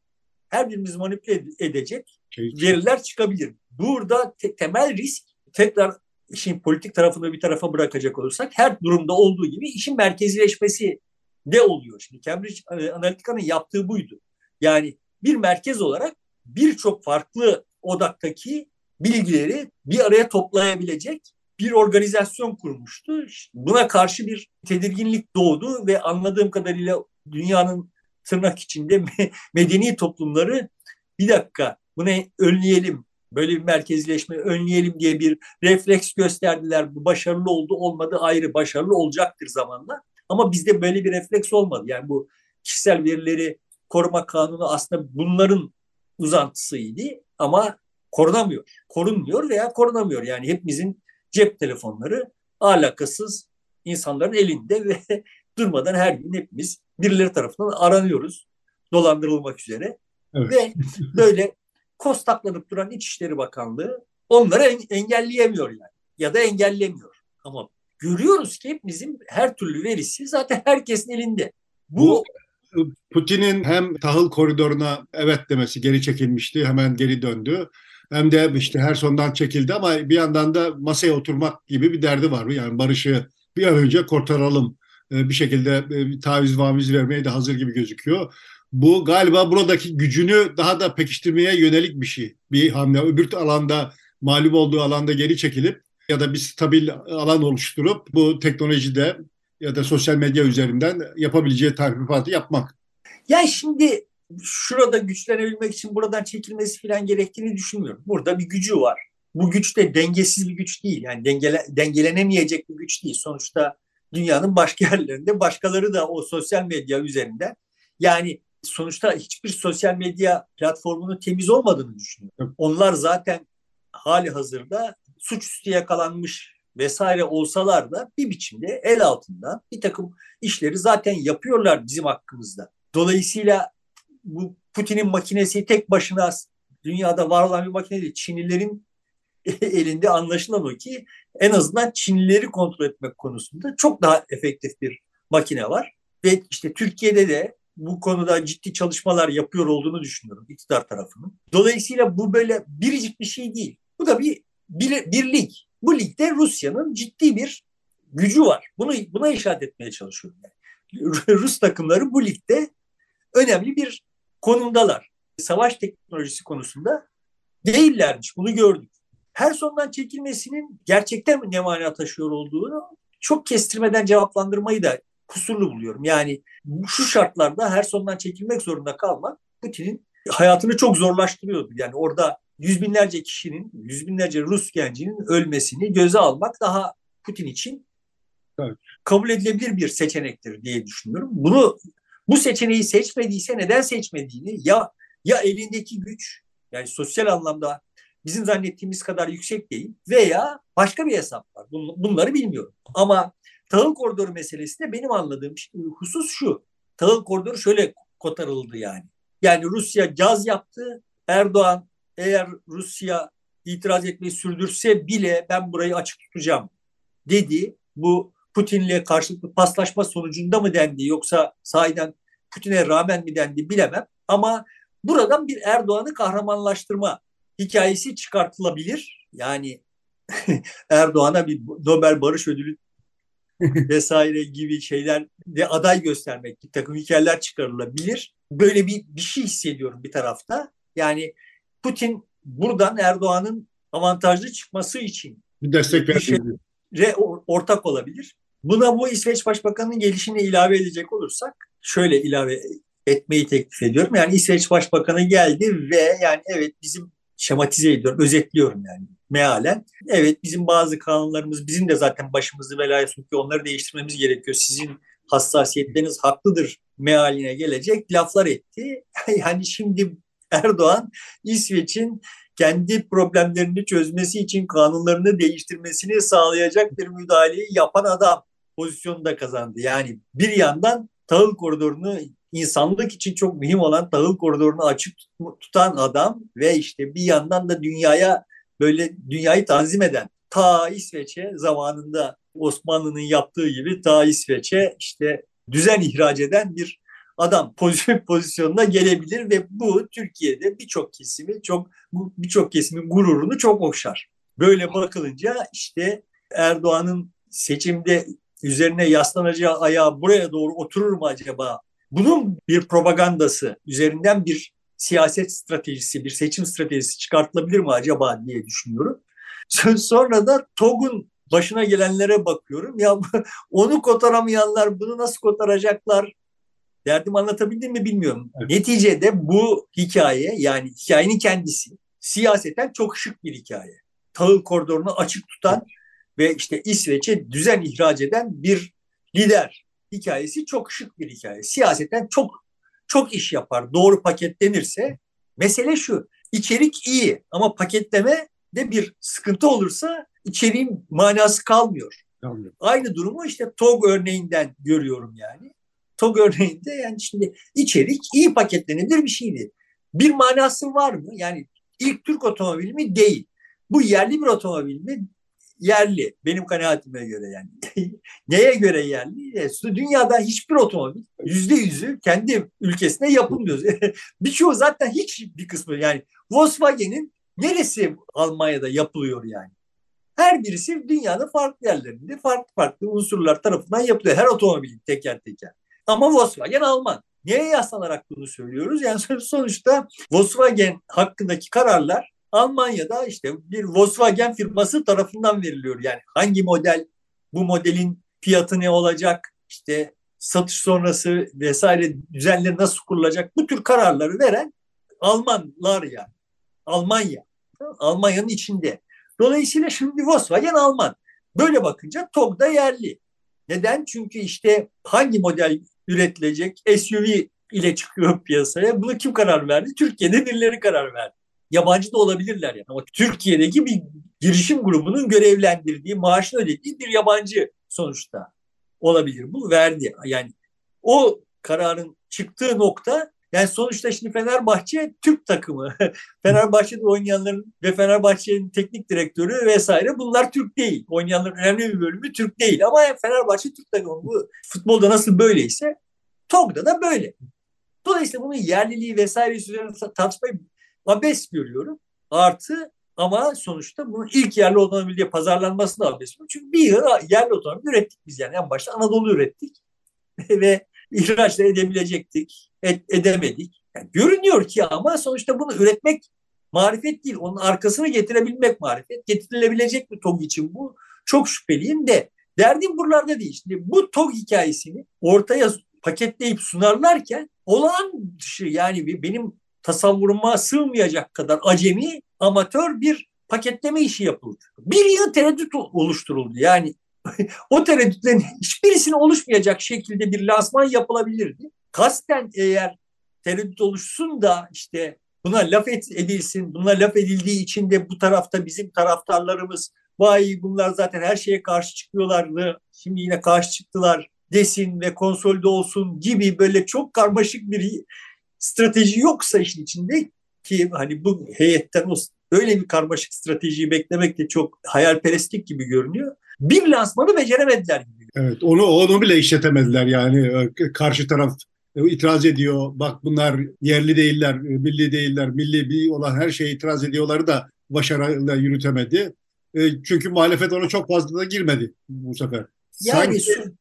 her birimiz manipüle edecek veriler çıkabilir. Burada te- temel risk tekrar işin politik tarafını bir tarafa bırakacak olursak her durumda olduğu gibi işin merkezileşmesi de oluyor. Şimdi Cambridge Analytica'nın yaptığı buydu. Yani bir merkez olarak birçok farklı odaktaki bilgileri bir araya toplayabilecek bir organizasyon kurmuştu. Buna karşı bir tedirginlik doğdu ve anladığım kadarıyla dünyanın tırnak içinde [LAUGHS] medeni toplumları bir dakika bunu önleyelim, böyle bir merkezleşme önleyelim diye bir refleks gösterdiler. Bu başarılı oldu olmadı ayrı başarılı olacaktır zamanla. Ama bizde böyle bir refleks olmadı. Yani bu kişisel verileri koruma kanunu aslında bunların uzantısıydı ama korunamıyor. Korunmuyor veya korunamıyor. Yani hepimizin cep telefonları alakasız insanların elinde ve [LAUGHS] durmadan her gün hepimiz birileri tarafından aranıyoruz dolandırılmak üzere. Evet. Ve böyle kostaklanıp duran İçişleri Bakanlığı onları engelleyemiyor yani ya da engellemiyor. Ama görüyoruz ki hepimizin her türlü verisi zaten herkesin elinde. Bu, Bu Putin'in hem tahıl koridoruna evet demesi geri çekilmişti, hemen geri döndü. Hem de işte her sondan çekildi ama bir yandan da masaya oturmak gibi bir derdi var. Yani barışı bir an önce kurtaralım. Ee, bir şekilde e, taviz vaviz vermeye de hazır gibi gözüküyor. Bu galiba buradaki gücünü daha da pekiştirmeye yönelik bir şey. Bir hamle. Öbür alanda mağlup olduğu alanda geri çekilip ya da bir stabil alan oluşturup bu teknolojide ya da sosyal medya üzerinden yapabileceği tahribatı yapmak. Yani şimdi şurada güçlenebilmek için buradan çekilmesi falan gerektiğini düşünmüyorum. Burada bir gücü var. Bu güç de dengesiz bir güç değil. Yani dengele, dengelenemeyecek bir güç değil. Sonuçta dünyanın başka yerlerinde başkaları da o sosyal medya üzerinden yani sonuçta hiçbir sosyal medya platformunun temiz olmadığını düşünüyorum. Onlar zaten hali hazırda suçüstü yakalanmış vesaire olsalar da bir biçimde el altından bir takım işleri zaten yapıyorlar bizim hakkımızda. Dolayısıyla bu Putin'in makinesi tek başına dünyada var olan bir makine değil. Çinlilerin [LAUGHS] elinde anlaşılan o ki en azından Çinlileri kontrol etmek konusunda çok daha efektif bir makine var. Ve işte Türkiye'de de bu konuda ciddi çalışmalar yapıyor olduğunu düşünüyorum iktidar tarafının. Dolayısıyla bu böyle biricik bir şey değil. Bu da bir, bir, bir lig. Bu ligde Rusya'nın ciddi bir gücü var. Bunu buna işaret etmeye çalışıyorum. Yani. [LAUGHS] Rus takımları bu ligde önemli bir konumdalar. savaş teknolojisi konusunda değillermiş. Bunu gördük. Her sondan çekilmesinin gerçekten ne mana taşıyor olduğunu çok kestirmeden cevaplandırmayı da kusurlu buluyorum. Yani şu şartlarda her sondan çekilmek zorunda kalmak Putin'in hayatını çok zorlaştırıyordu. Yani orada yüz binlerce kişinin, yüz binlerce Rus gencinin ölmesini göze almak daha Putin için evet. kabul edilebilir bir seçenektir diye düşünüyorum. Bunu bu seçeneği seçmediyse neden seçmediğini ya ya elindeki güç yani sosyal anlamda bizim zannettiğimiz kadar yüksek değil veya başka bir hesap var. Bunları bilmiyorum. Ama tahıl koridoru meselesi de benim anladığım husus şu. Tahıl koridoru şöyle kotarıldı yani. Yani Rusya gaz yaptı. Erdoğan eğer Rusya itiraz etmeyi sürdürse bile ben burayı açık tutacağım dedi. Bu Putin'le karşılıklı paslaşma sonucunda mı dendi yoksa sahiden Putin'e rağmen mi dendi bilemem. Ama buradan bir Erdoğan'ı kahramanlaştırma hikayesi çıkartılabilir. Yani [LAUGHS] Erdoğan'a bir Nobel Barış Ödülü [LAUGHS] vesaire gibi şeyler de aday göstermek, bir takım hikayeler çıkarılabilir. Böyle bir, bir şey hissediyorum bir tarafta. Yani Putin buradan Erdoğan'ın avantajlı çıkması için bir destek şey, ortak olabilir. Buna bu İsveç Başbakanı'nın gelişini ilave edecek olursak şöyle ilave etmeyi teklif ediyorum. Yani İsveç Başbakanı geldi ve yani evet bizim şematize ediyorum, özetliyorum yani mealen. Evet bizim bazı kanunlarımız bizim de zaten başımızı belaya sokuyor. Onları değiştirmemiz gerekiyor. Sizin hassasiyetleriniz haklıdır mealine gelecek laflar etti. [LAUGHS] Yani şimdi Erdoğan İsveç'in kendi problemlerini çözmesi için kanunlarını değiştirmesini sağlayacak bir müdahaleyi yapan adam pozisyonunda kazandı. Yani bir yandan tahıl koridorunu insanlık için çok mühim olan tahıl koridorunu açık tutan adam ve işte bir yandan da dünyaya böyle dünyayı tanzim eden ta İsveç'e zamanında Osmanlı'nın yaptığı gibi ta İsveç'e işte düzen ihraç eden bir adam [LAUGHS] pozisyon pozisyonuna gelebilir ve bu Türkiye'de birçok kesimi çok birçok kesimin gururunu çok okşar. Böyle bakılınca işte Erdoğan'ın seçimde üzerine yaslanacağı ayağı buraya doğru oturur mu acaba? Bunun bir propagandası üzerinden bir siyaset stratejisi, bir seçim stratejisi çıkartılabilir mi acaba diye düşünüyorum. Sonra da TOG'un başına gelenlere bakıyorum. Ya [LAUGHS] onu kotaramayanlar bunu nasıl kotaracaklar? Derdim anlatabildim mi bilmiyorum. Evet. Neticede bu hikaye yani hikayenin kendisi siyaseten çok şık bir hikaye. Tahıl koridorunu açık tutan ve işte İsveç'e düzen ihraç eden bir lider hikayesi çok şık bir hikaye. Siyaseten çok çok iş yapar. Doğru paketlenirse mesele şu. İçerik iyi ama paketleme de bir sıkıntı olursa içeriğin manası kalmıyor. Anladım. Aynı durumu işte TOG örneğinden görüyorum yani. TOG örneğinde yani şimdi içerik iyi paketlenebilir bir şeydi. Bir manası var mı? Yani ilk Türk otomobili mi? Değil. Bu yerli bir otomobil mi? Yerli. Benim kanaatime göre yani. [LAUGHS] Neye göre yerli? E, dünyada hiçbir otomobil yüzde yüzü kendi ülkesine yapılmıyor. [LAUGHS] Birçoğu zaten hiç bir kısmı yani Volkswagen'in neresi Almanya'da yapılıyor yani? Her birisi dünyanın farklı yerlerinde farklı farklı unsurlar tarafından yapılıyor. Her otomobilin teker teker. Ama Volkswagen Alman. Niye yaslanarak bunu söylüyoruz? Yani [LAUGHS] sonuçta Volkswagen hakkındaki kararlar Almanya'da işte bir Volkswagen firması tarafından veriliyor. Yani hangi model, bu modelin fiyatı ne olacak, işte satış sonrası vesaire düzenleri nasıl kurulacak bu tür kararları veren Almanlar yani. Almanya. Almanya'nın içinde. Dolayısıyla şimdi Volkswagen Alman. Böyle bakınca TOG da yerli. Neden? Çünkü işte hangi model üretilecek SUV ile çıkıyor piyasaya. Bunu kim karar verdi? Türkiye'de birileri karar verdi. Yabancı da olabilirler yani. Ama Türkiye'deki bir girişim grubunun görevlendirdiği, maaşını ödediği bir yabancı sonuçta olabilir. Bu verdi. Yani o kararın çıktığı nokta yani sonuçta şimdi Fenerbahçe Türk takımı. [LAUGHS] Fenerbahçe'de oynayanların ve Fenerbahçe'nin teknik direktörü vesaire bunlar Türk değil. Oynayanların önemli bir bölümü Türk değil. Ama Fenerbahçe Türk takımı. Bu futbolda nasıl böyleyse TOG'da da böyle. Dolayısıyla bunun yerliliği vesaire üzerine tartışmayı abes görüyorum. Artı ama sonuçta bunun ilk yerli otomobil diye pazarlanmasını abes. Çünkü bir yıl yerli otomobil ürettik biz yani. En başta Anadolu ürettik. [LAUGHS] ve ihraç da edebilecektik. Et, edemedik. Yani görünüyor ki ama sonuçta bunu üretmek marifet değil. Onun arkasını getirebilmek marifet. Getirilebilecek mi TOG için bu? Çok şüpheliyim de derdim buralarda değil. Şimdi bu TOG hikayesini ortaya paketleyip sunarlarken olağan dışı yani benim tasavvuruma sığmayacak kadar acemi, amatör bir paketleme işi yapıldı. Bir yıl tereddüt oluşturuldu. Yani [LAUGHS] o tereddütlerin hiçbirisine oluşmayacak şekilde bir lansman yapılabilirdi. Kasten eğer tereddüt oluşsun da işte buna laf edilsin, buna laf edildiği için de bu tarafta bizim taraftarlarımız vay bunlar zaten her şeye karşı çıkıyorlardı, şimdi yine karşı çıktılar desin ve konsolide olsun gibi böyle çok karmaşık bir strateji yoksa işin içinde ki hani bu heyetten o böyle bir karmaşık stratejiyi beklemek de çok hayalperestlik gibi görünüyor. Bir lansmanı beceremediler gibi. Evet onu onu bile işletemediler yani karşı taraf itiraz ediyor. Bak bunlar yerli değiller, milli değiller, milli bir olan her şeye itiraz ediyorları da başarıyla yürütemedi. E, çünkü muhalefet ona çok fazla da girmedi bu sefer. Yani Sanki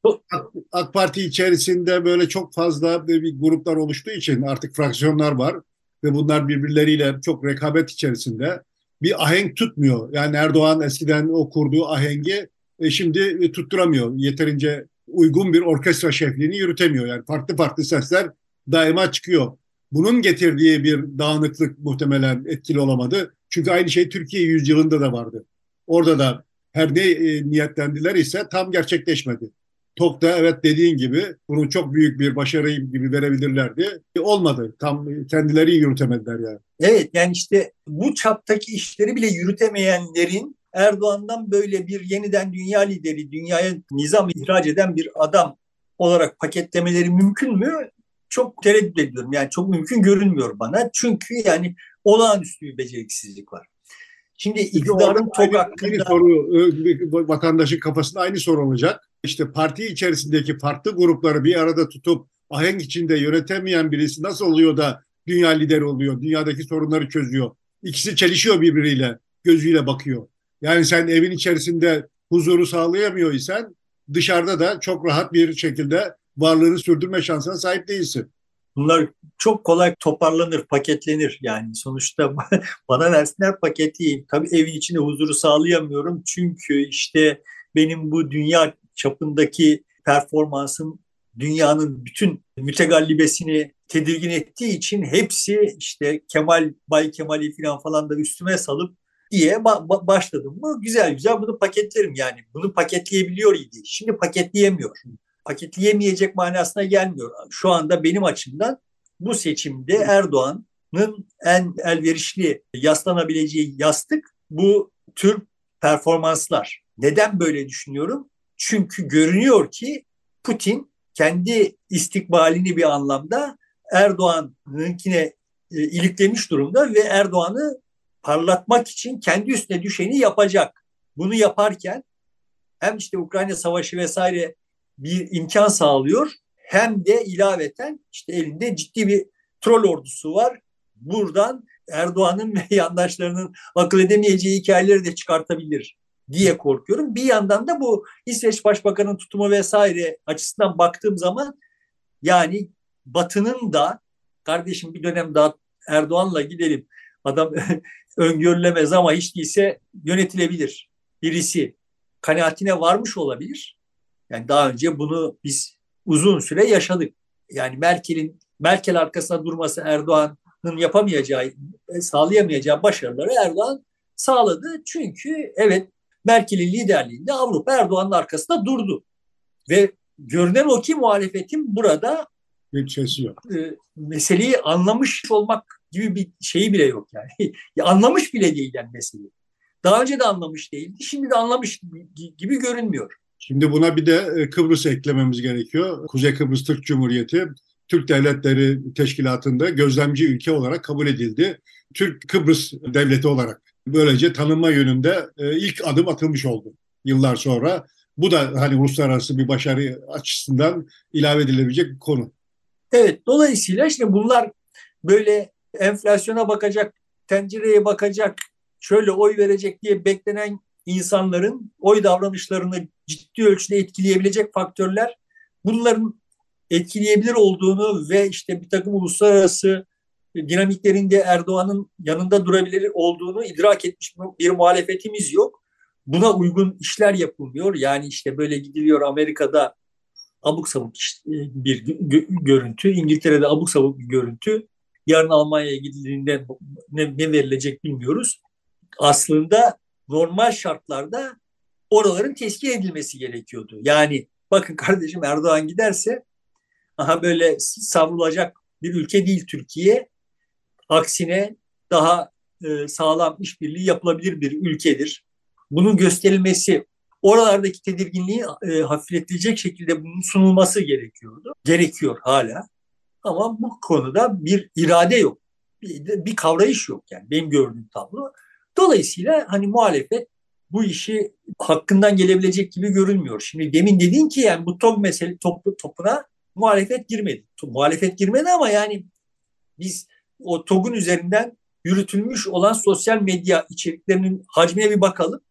AK Parti içerisinde böyle çok fazla bir gruplar oluştuğu için artık fraksiyonlar var ve bunlar birbirleriyle çok rekabet içerisinde bir ahenk tutmuyor. Yani Erdoğan eskiden o kurduğu ahengi e, şimdi tutturamıyor. Yeterince uygun bir orkestra şefliğini yürütemiyor. Yani farklı farklı sesler daima çıkıyor. Bunun getirdiği bir dağınıklık muhtemelen etkili olamadı. Çünkü aynı şey Türkiye yüzyılında da vardı. Orada da her ne e, niyetlendiler ise tam gerçekleşmedi. TOK'ta evet dediğin gibi bunu çok büyük bir başarı gibi verebilirlerdi. E, olmadı. Tam kendileri yürütemediler yani. Evet yani işte bu çaptaki işleri bile yürütemeyenlerin Erdoğan'dan böyle bir yeniden dünya lideri, dünyaya nizam ihraç eden bir adam olarak paketlemeleri mümkün mü? Çok tereddüt ediyorum. Yani çok mümkün görünmüyor bana. Çünkü yani olağanüstü bir beceriksizlik var. Şimdi iktidarın TOG hakkında... Aynı soru vatandaşın kafasında aynı soru olacak. İşte parti içerisindeki farklı grupları bir arada tutup ahenk içinde yönetemeyen birisi nasıl oluyor da dünya lideri oluyor, dünyadaki sorunları çözüyor. İkisi çelişiyor birbiriyle, gözüyle bakıyor. Yani sen evin içerisinde huzuru sağlayamıyor isen dışarıda da çok rahat bir şekilde varlığını sürdürme şansına sahip değilsin. Bunlar çok kolay toparlanır, paketlenir. Yani sonuçta [LAUGHS] bana versinler paketleyeyim. Tabii evin içinde huzuru sağlayamıyorum. Çünkü işte benim bu dünya çapındaki performansım dünyanın bütün mütegallibesini tedirgin ettiği için hepsi işte Kemal, Bay Kemal'i falan falan da üstüme salıp diye ba- başladım mı güzel güzel bunu paketlerim yani. Bunu paketleyebiliyor idi. Şimdi paketleyemiyor. Paketleyemeyecek manasına gelmiyor. Şu anda benim açımdan bu seçimde Erdoğan'ın en elverişli yaslanabileceği yastık bu tür performanslar. Neden böyle düşünüyorum? Çünkü görünüyor ki Putin kendi istikbalini bir anlamda Erdoğan'ınkine e, iliklemiş durumda ve Erdoğan'ı parlatmak için kendi üstüne düşeni yapacak. Bunu yaparken hem işte Ukrayna Savaşı vesaire bir imkan sağlıyor hem de ilaveten işte elinde ciddi bir troll ordusu var. Buradan Erdoğan'ın ve [LAUGHS] yandaşlarının akıl edemeyeceği hikayeleri de çıkartabilir diye korkuyorum. Bir yandan da bu İsveç Başbakanı'nın tutumu vesaire açısından baktığım zaman yani Batı'nın da kardeşim bir dönem daha Erdoğan'la gidelim. Adam [LAUGHS] öngörülemez ama hiç değilse yönetilebilir birisi kanaatine varmış olabilir. Yani daha önce bunu biz uzun süre yaşadık. Yani Merkel'in Merkel arkasında durması Erdoğan'ın yapamayacağı, sağlayamayacağı başarıları Erdoğan sağladı. Çünkü evet Merkel'in liderliğinde Avrupa Erdoğan'ın arkasında durdu. Ve görünen o ki muhalefetin burada bir şeysi yok. E, meseleyi anlamış olmak gibi bir şeyi bile yok yani. [LAUGHS] ya anlamış bile değil yani meseleyi. Daha önce de anlamış değildi. Şimdi de anlamış gibi görünmüyor. Şimdi buna bir de e, Kıbrıs eklememiz gerekiyor. Kuzey Kıbrıs Türk Cumhuriyeti Türk Devletleri Teşkilatı'nda gözlemci ülke olarak kabul edildi. Türk Kıbrıs Devleti olarak böylece tanınma yönünde e, ilk adım atılmış oldu yıllar sonra. Bu da hani uluslararası bir başarı açısından ilave edilebilecek bir konu. Evet, dolayısıyla işte bunlar böyle enflasyona bakacak, tencereye bakacak, şöyle oy verecek diye beklenen insanların oy davranışlarını ciddi ölçüde etkileyebilecek faktörler bunların etkileyebilir olduğunu ve işte bir takım uluslararası dinamiklerinde Erdoğan'ın yanında durabilir olduğunu idrak etmiş bir muhalefetimiz yok. Buna uygun işler yapılmıyor. Yani işte böyle gidiliyor Amerika'da abuk sabuk bir görüntü, İngiltere'de abuk sabuk bir görüntü. Yarın Almanya'ya gidildiğinde ne, ne verilecek bilmiyoruz. Aslında normal şartlarda oraların teskin edilmesi gerekiyordu. Yani bakın kardeşim Erdoğan giderse aha böyle savrulacak bir ülke değil Türkiye. Aksine daha e, sağlam işbirliği yapılabilir bir ülkedir. Bunun gösterilmesi, oralardaki tedirginliği e, hafifletilecek şekilde bunun sunulması gerekiyordu. Gerekiyor hala. Ama bu konuda bir irade yok. Bir, bir kavrayış yok yani benim gördüğüm tablo. Dolayısıyla hani muhalefet bu işi hakkından gelebilecek gibi görünmüyor. Şimdi demin dedin ki yani bu top mesele top, topuna muhalefet girmedi. Muhalefet girmedi ama yani biz o TOG'un üzerinden yürütülmüş olan sosyal medya içeriklerinin hacmine bir bakalım.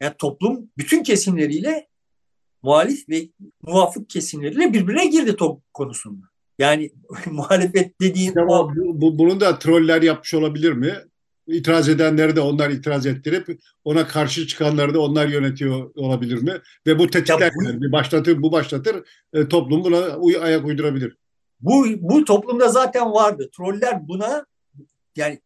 Yani toplum bütün kesimleriyle muhalif ve muvafık kesimleriyle birbirine girdi TOG konusunda. Yani [LAUGHS] muhalefet dediğin Ama o... Bu, bunun da troller yapmış olabilir mi? İtiraz edenleri de onlar itiraz ettirip ona karşı çıkanları da onlar yönetiyor olabilir mi? Ve bu tetikler bu, bir başlatır bu başlatır e, toplum buna uy, ayak uydurabilir. Bu bu toplumda zaten vardı. Troller buna yani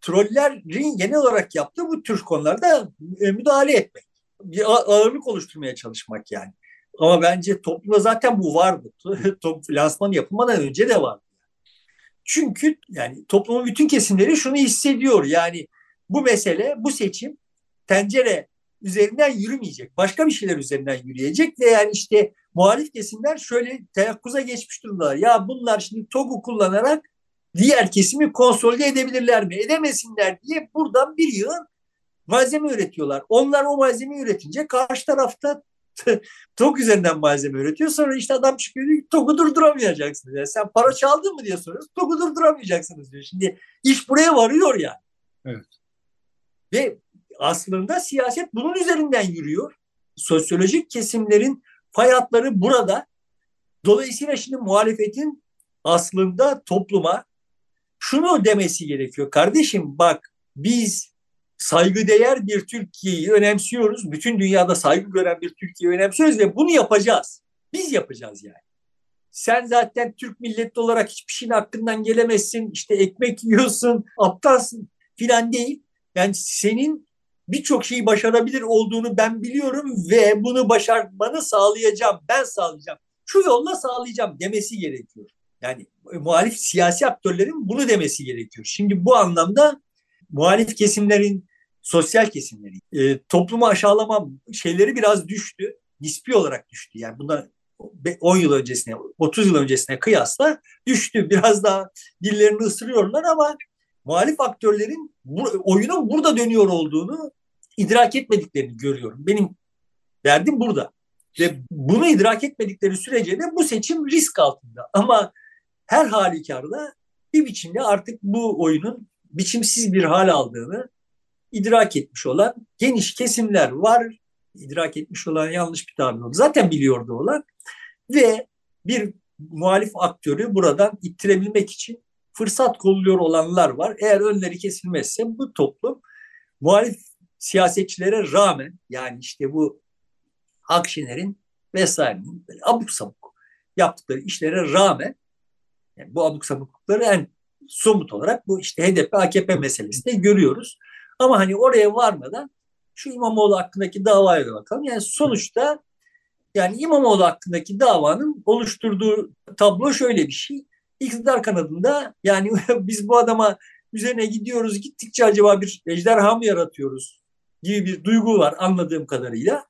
trollerin genel olarak yaptığı bu tür konularda e, müdahale etmek. Bir ağırlık oluşturmaya çalışmak yani. Ama bence toplumda zaten bu vardı. [LAUGHS] Top lansman yapılmadan önce de vardı. Çünkü yani toplumun bütün kesimleri şunu hissediyor. Yani bu mesele, bu seçim tencere üzerinden yürümeyecek. Başka bir şeyler üzerinden yürüyecek ve yani işte muhalif kesimler şöyle teyakkuza geçmiş durumdalar. Ya bunlar şimdi TOG'u kullanarak diğer kesimi konsolide edebilirler mi? Edemesinler diye buradan bir yığın malzeme üretiyorlar. Onlar o malzemeyi üretince karşı tarafta [LAUGHS] TOG üzerinden malzeme üretiyor. Sonra işte adam çıkıyor diyor TOG'u durduramayacaksınız. Yani sen para çaldın mı diye soruyoruz. TOG'u durduramayacaksınız diyor. Şimdi iş buraya varıyor yani. Evet. Ve aslında siyaset bunun üzerinden yürüyor. Sosyolojik kesimlerin fay hatları burada. Dolayısıyla şimdi muhalefetin aslında topluma şunu demesi gerekiyor. Kardeşim bak biz saygıdeğer bir Türkiye'yi önemsiyoruz. Bütün dünyada saygı gören bir Türkiye'yi önemsiyoruz ve bunu yapacağız. Biz yapacağız yani. Sen zaten Türk milleti olarak hiçbir şeyin hakkından gelemezsin. İşte ekmek yiyorsun, aptalsın filan değil. Yani senin birçok şeyi başarabilir olduğunu ben biliyorum ve bunu başarmanı sağlayacağım. Ben sağlayacağım. Şu yolla sağlayacağım demesi gerekiyor. Yani muhalif siyasi aktörlerin bunu demesi gerekiyor. Şimdi bu anlamda muhalif kesimlerin, sosyal kesimlerin e, toplumu aşağılama şeyleri biraz düştü. Nispi olarak düştü. Yani bundan 10 yıl öncesine, 30 yıl öncesine kıyasla düştü. Biraz daha dillerini ısırıyorlar ama muhalif aktörlerin bu, oyunun burada dönüyor olduğunu idrak etmediklerini görüyorum. Benim derdim burada. Ve bunu idrak etmedikleri sürece de bu seçim risk altında. Ama her halükarda bir biçimde artık bu oyunun biçimsiz bir hal aldığını idrak etmiş olan geniş kesimler var. İdrak etmiş olan yanlış bir tabir oldu. Zaten biliyordu olan ve bir muhalif aktörü buradan ittirebilmek için fırsat kolluyor olanlar var. Eğer önleri kesilmezse bu toplum muhalif siyasetçilere rağmen yani işte bu Akşener'in vesairenin abuk sabuk yaptıkları işlere rağmen yani bu abuk sabuklukları en somut olarak bu işte HDP AKP meselesinde görüyoruz. Ama hani oraya varmadan şu İmamoğlu hakkındaki davaya da bakalım. Yani sonuçta yani İmamoğlu hakkındaki davanın oluşturduğu tablo şöyle bir şey. İktidar kanadında yani [LAUGHS] biz bu adama üzerine gidiyoruz gittikçe acaba bir ejderha mı yaratıyoruz gibi bir duygu var anladığım kadarıyla.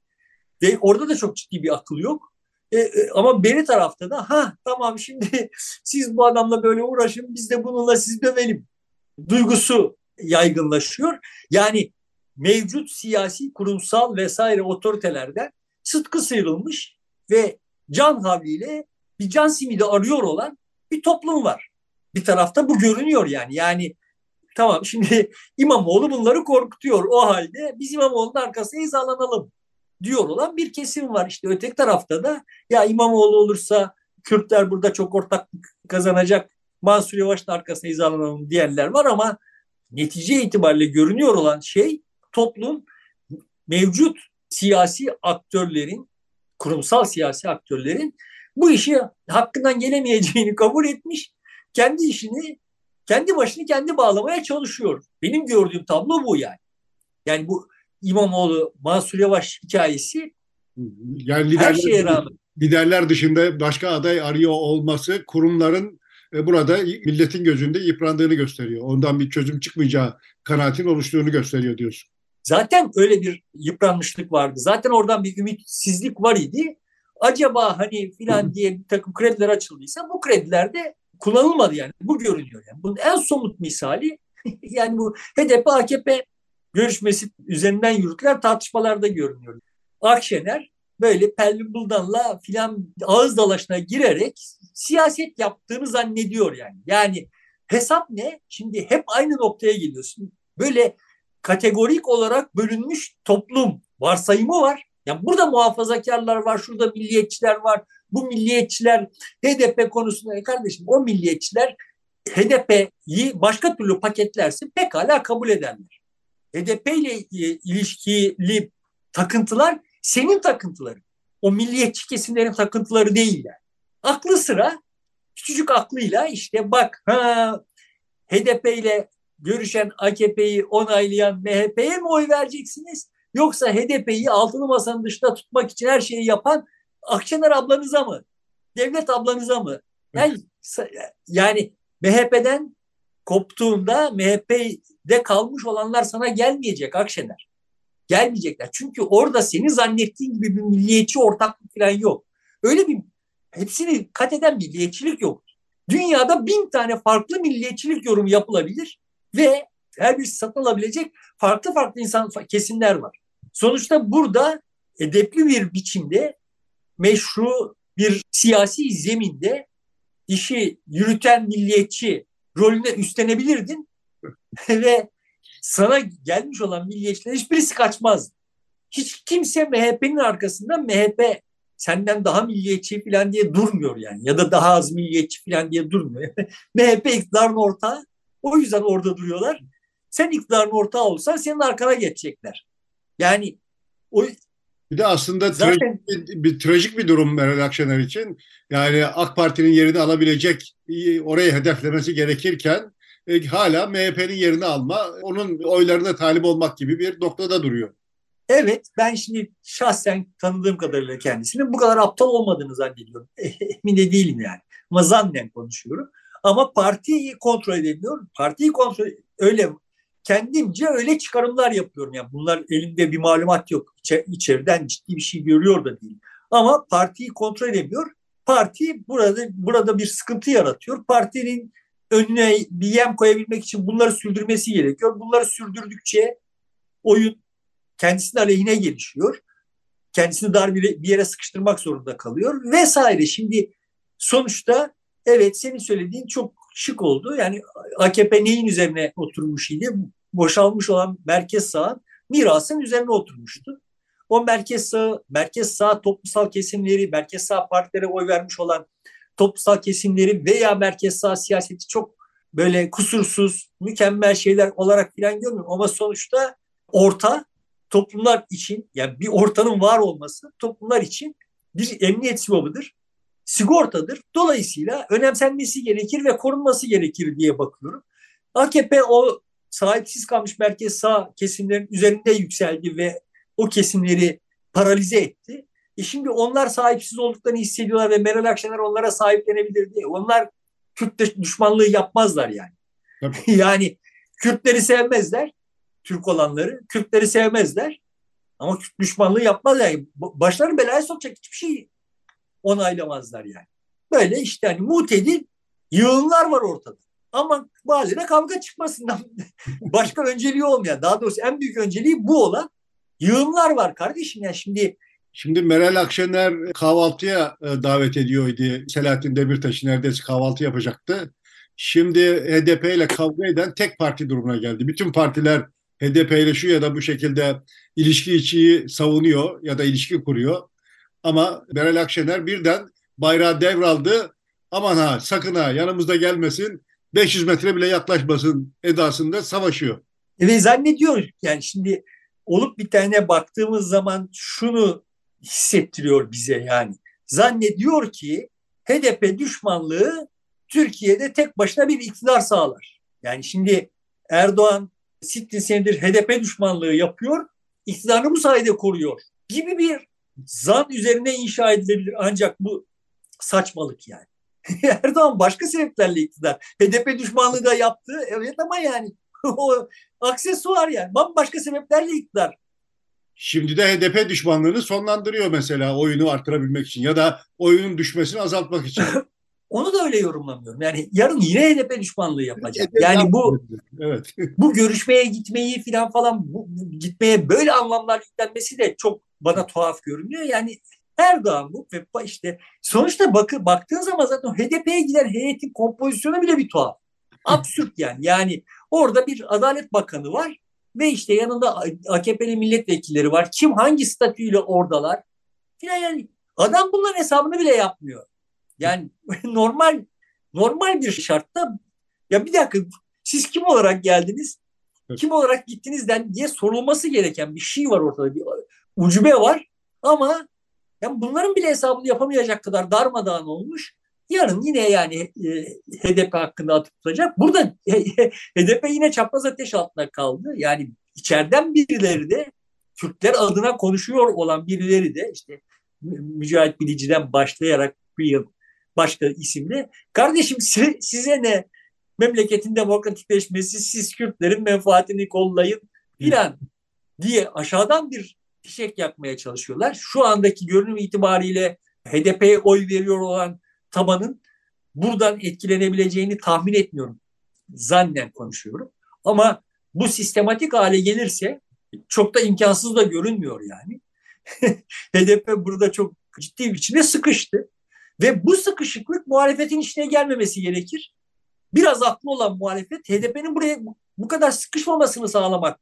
Ve orada da çok ciddi bir akıl yok. E, e, ama beri tarafta da ha tamam şimdi [LAUGHS] siz bu adamla böyle uğraşın biz de bununla sizi dövelim duygusu yaygınlaşıyor. Yani mevcut siyasi, kurumsal vesaire otoritelerden sıtkı sıyrılmış ve can havliyle bir can simidi arıyor olan bir toplum var. Bir tarafta bu görünüyor yani. Yani tamam şimdi [LAUGHS] İmamoğlu bunları korkutuyor. O halde biz İmamoğlu'nun arkasına hizalanalım diyor olan bir kesim var. İşte öteki tarafta da ya İmamoğlu olursa Kürtler burada çok ortaklık kazanacak Mansur Yavaş'ın arkasına hizalanalım diyenler var ama netice itibariyle görünüyor olan şey toplum mevcut siyasi aktörlerin, kurumsal siyasi aktörlerin bu işi hakkından gelemeyeceğini kabul etmiş. Kendi işini, kendi başını kendi bağlamaya çalışıyor. Benim gördüğüm tablo bu yani. Yani bu İmamoğlu, Mansur Yavaş hikayesi yani liderler, her şeye rağmen. Liderler dışında başka aday arıyor olması kurumların e, burada milletin gözünde yıprandığını gösteriyor. Ondan bir çözüm çıkmayacağı kanaatin oluştuğunu gösteriyor diyorsun. Zaten öyle bir yıpranmışlık vardı. Zaten oradan bir ümitsizlik var idi. Acaba hani filan diye bir takım krediler açıldıysa bu kredilerde kullanılmadı yani. Bu görünüyor yani. Bunun en somut misali [LAUGHS] yani bu HDP AKP görüşmesi üzerinden yürütülen tartışmalarda görünüyor. Akşener böyle Pelvin filan ağız dalaşına girerek siyaset yaptığını zannediyor yani. Yani hesap ne? Şimdi hep aynı noktaya geliyorsun. Böyle kategorik olarak bölünmüş toplum varsayımı var. Yani burada muhafazakarlar var, şurada milliyetçiler var. Bu milliyetçiler HDP konusunda e kardeşim o milliyetçiler HDP'yi başka türlü paketlerse pekala kabul ederler. HDP ile ilişkili takıntılar senin takıntıların. O milliyetçi kesimlerin takıntıları değil yani. Aklı sıra küçücük aklıyla işte bak ha HDP ile görüşen AKP'yi onaylayan MHP'ye mi oy vereceksiniz? Yoksa HDP'yi altılı masanın dışında tutmak için her şeyi yapan Akşener ablanıza mı? Devlet ablanıza mı? Yani, yani MHP'den koptuğunda MHP'de kalmış olanlar sana gelmeyecek Akşener. Gelmeyecekler. Çünkü orada seni zannettiğin gibi bir milliyetçi ortaklık falan yok. Öyle bir hepsini kat eden milliyetçilik yok. Dünyada bin tane farklı milliyetçilik yorumu yapılabilir ve her birisi satın alabilecek farklı farklı insan kesimler var. Sonuçta burada edepli bir biçimde meşru bir siyasi zeminde işi yürüten milliyetçi rolüne üstlenebilirdin [LAUGHS] ve sana gelmiş olan milliyetçilerin hiçbirisi kaçmaz. Hiç kimse MHP'nin arkasında MHP senden daha milliyetçi falan diye durmuyor yani. Ya da daha az milliyetçi falan diye durmuyor. [LAUGHS] MHP iktidarın ortağı. O yüzden orada duruyorlar. Sen iktidarın ortağı olsan senin arkana geçecekler. Yani o bir de aslında Zaten... trajik, bir, bir, trajik bir durum Meral Akşener için. Yani AK Parti'nin yerini alabilecek, orayı hedeflemesi gerekirken e, hala MHP'nin yerini alma, onun oylarına talip olmak gibi bir noktada duruyor. Evet, ben şimdi şahsen tanıdığım kadarıyla kendisini bu kadar aptal olmadığını zannediyorum. Emin de değilim yani. Ama zannen konuşuyorum. Ama partiyi kontrol edebiliyor. Partiyi kontrol öyle kendimce öyle çıkarımlar yapıyorum. Yani bunlar elimde bir malumat yok. İçer, içeriden ciddi bir şey görüyor da değil. Ama partiyi kontrol edemiyor. Parti burada burada bir sıkıntı yaratıyor. Partinin önüne bir yem koyabilmek için bunları sürdürmesi gerekiyor. Bunları sürdürdükçe oyun kendisinin aleyhine gelişiyor. Kendisini dar bir, yere sıkıştırmak zorunda kalıyor vesaire. Şimdi sonuçta evet senin söylediğin çok şık oldu. Yani AKP neyin üzerine oturmuş idi? Boşalmış olan merkez sağın mirasın üzerine oturmuştu. O merkez sağ, merkez sağ toplumsal kesimleri, merkez sağ partilere oy vermiş olan toplumsal kesimleri veya merkez sağ siyaseti çok böyle kusursuz, mükemmel şeyler olarak filan görmüyorum. Ama sonuçta orta toplumlar için yani bir ortanın var olması toplumlar için bir emniyet sivabıdır, sigortadır. Dolayısıyla önemsenmesi gerekir ve korunması gerekir diye bakıyorum. AKP o sahipsiz kalmış merkez sağ kesimlerin üzerinde yükseldi ve o kesimleri paralize etti. E şimdi onlar sahipsiz olduklarını hissediyorlar ve Meral Akşener onlara sahiplenebilir diye. Onlar Kürt düşmanlığı yapmazlar yani. [LAUGHS] yani Kürtleri sevmezler. Türk olanları. Kürtleri sevmezler. Ama Kürt düşmanlığı yapmazlar. Yani başlarını belaya sokacak hiçbir şey onaylamazlar yani. Böyle işte hani mutedil yığınlar var ortada. Ama mahallede kavga çıkmasından [LAUGHS] başka önceliği olmayan, daha doğrusu en büyük önceliği bu olan yığınlar var kardeşim. Yani şimdi Şimdi Meral Akşener kahvaltıya e, davet ediyordu. Selahattin Demirtaş'ı neredeyse kahvaltı yapacaktı. Şimdi HDP ile kavga eden tek parti durumuna geldi. Bütün partiler HDP ile şu ya da bu şekilde ilişki içiyi savunuyor ya da ilişki kuruyor. Ama Meral Akşener birden bayrağı devraldı. aman ha sakın ha yanımızda gelmesin 500 metre bile yaklaşmasın edasında savaşıyor. Ve zannediyor yani şimdi olup bitene baktığımız zaman şunu hissettiriyor bize yani. Zannediyor ki HDP düşmanlığı Türkiye'de tek başına bir iktidar sağlar. Yani şimdi Erdoğan sittin senedir HDP düşmanlığı yapıyor, iktidarını bu sayede koruyor gibi bir zan üzerine inşa edilebilir. Ancak bu saçmalık yani. [LAUGHS] Erdoğan başka sebeplerle iktidar. HDP düşmanlığı da yaptı. Evet ama yani [LAUGHS] o aksesuar yani. Bambaşka sebeplerle iktidar. Şimdi de HDP düşmanlığını sonlandırıyor mesela oyunu artırabilmek için ya da oyunun düşmesini azaltmak için. [LAUGHS] Onu da öyle yorumlamıyorum. Yani yarın yine HDP düşmanlığı yapacak. Yani bu evet. bu görüşmeye gitmeyi falan falan bu, bu, gitmeye böyle anlamlar yüklenmesi de çok bana tuhaf görünüyor. Yani Erdoğan bu ve işte sonuçta bakı, baktığın zaman zaten HDP'ye giden heyetin kompozisyonu bile bir tuhaf. Absürt yani. Yani orada bir Adalet Bakanı var ve işte yanında AKP'li milletvekilleri var. Kim hangi statüyle oradalar? Falan yani adam bunların hesabını bile yapmıyor. Yani [LAUGHS] normal normal bir şartta ya bir dakika siz kim olarak geldiniz? Kim olarak gittinizden diye sorulması gereken bir şey var ortada. Bir ucube var ama yani bunların bile hesabını yapamayacak kadar darmadağın olmuş. Yarın yine yani e, HDP hakkında atıp tutacak. Burada HDP yine çapraz ateş altında kaldı. Yani içeriden birileri de Türkler adına konuşuyor olan birileri de işte Mücahit Bilici'den başlayarak bir yıl başka isimle kardeşim size, size ne memleketin demokratikleşmesi siz Kürtlerin menfaatini kollayın filan diye aşağıdan bir fişek yakmaya çalışıyorlar. Şu andaki görünüm itibariyle HDP'ye oy veriyor olan tabanın buradan etkilenebileceğini tahmin etmiyorum. Zannen konuşuyorum. Ama bu sistematik hale gelirse çok da imkansız da görünmüyor yani. [LAUGHS] HDP burada çok ciddi bir biçimde sıkıştı. Ve bu sıkışıklık muhalefetin içine gelmemesi gerekir. Biraz aklı olan muhalefet HDP'nin buraya bu kadar sıkışmamasını sağlamak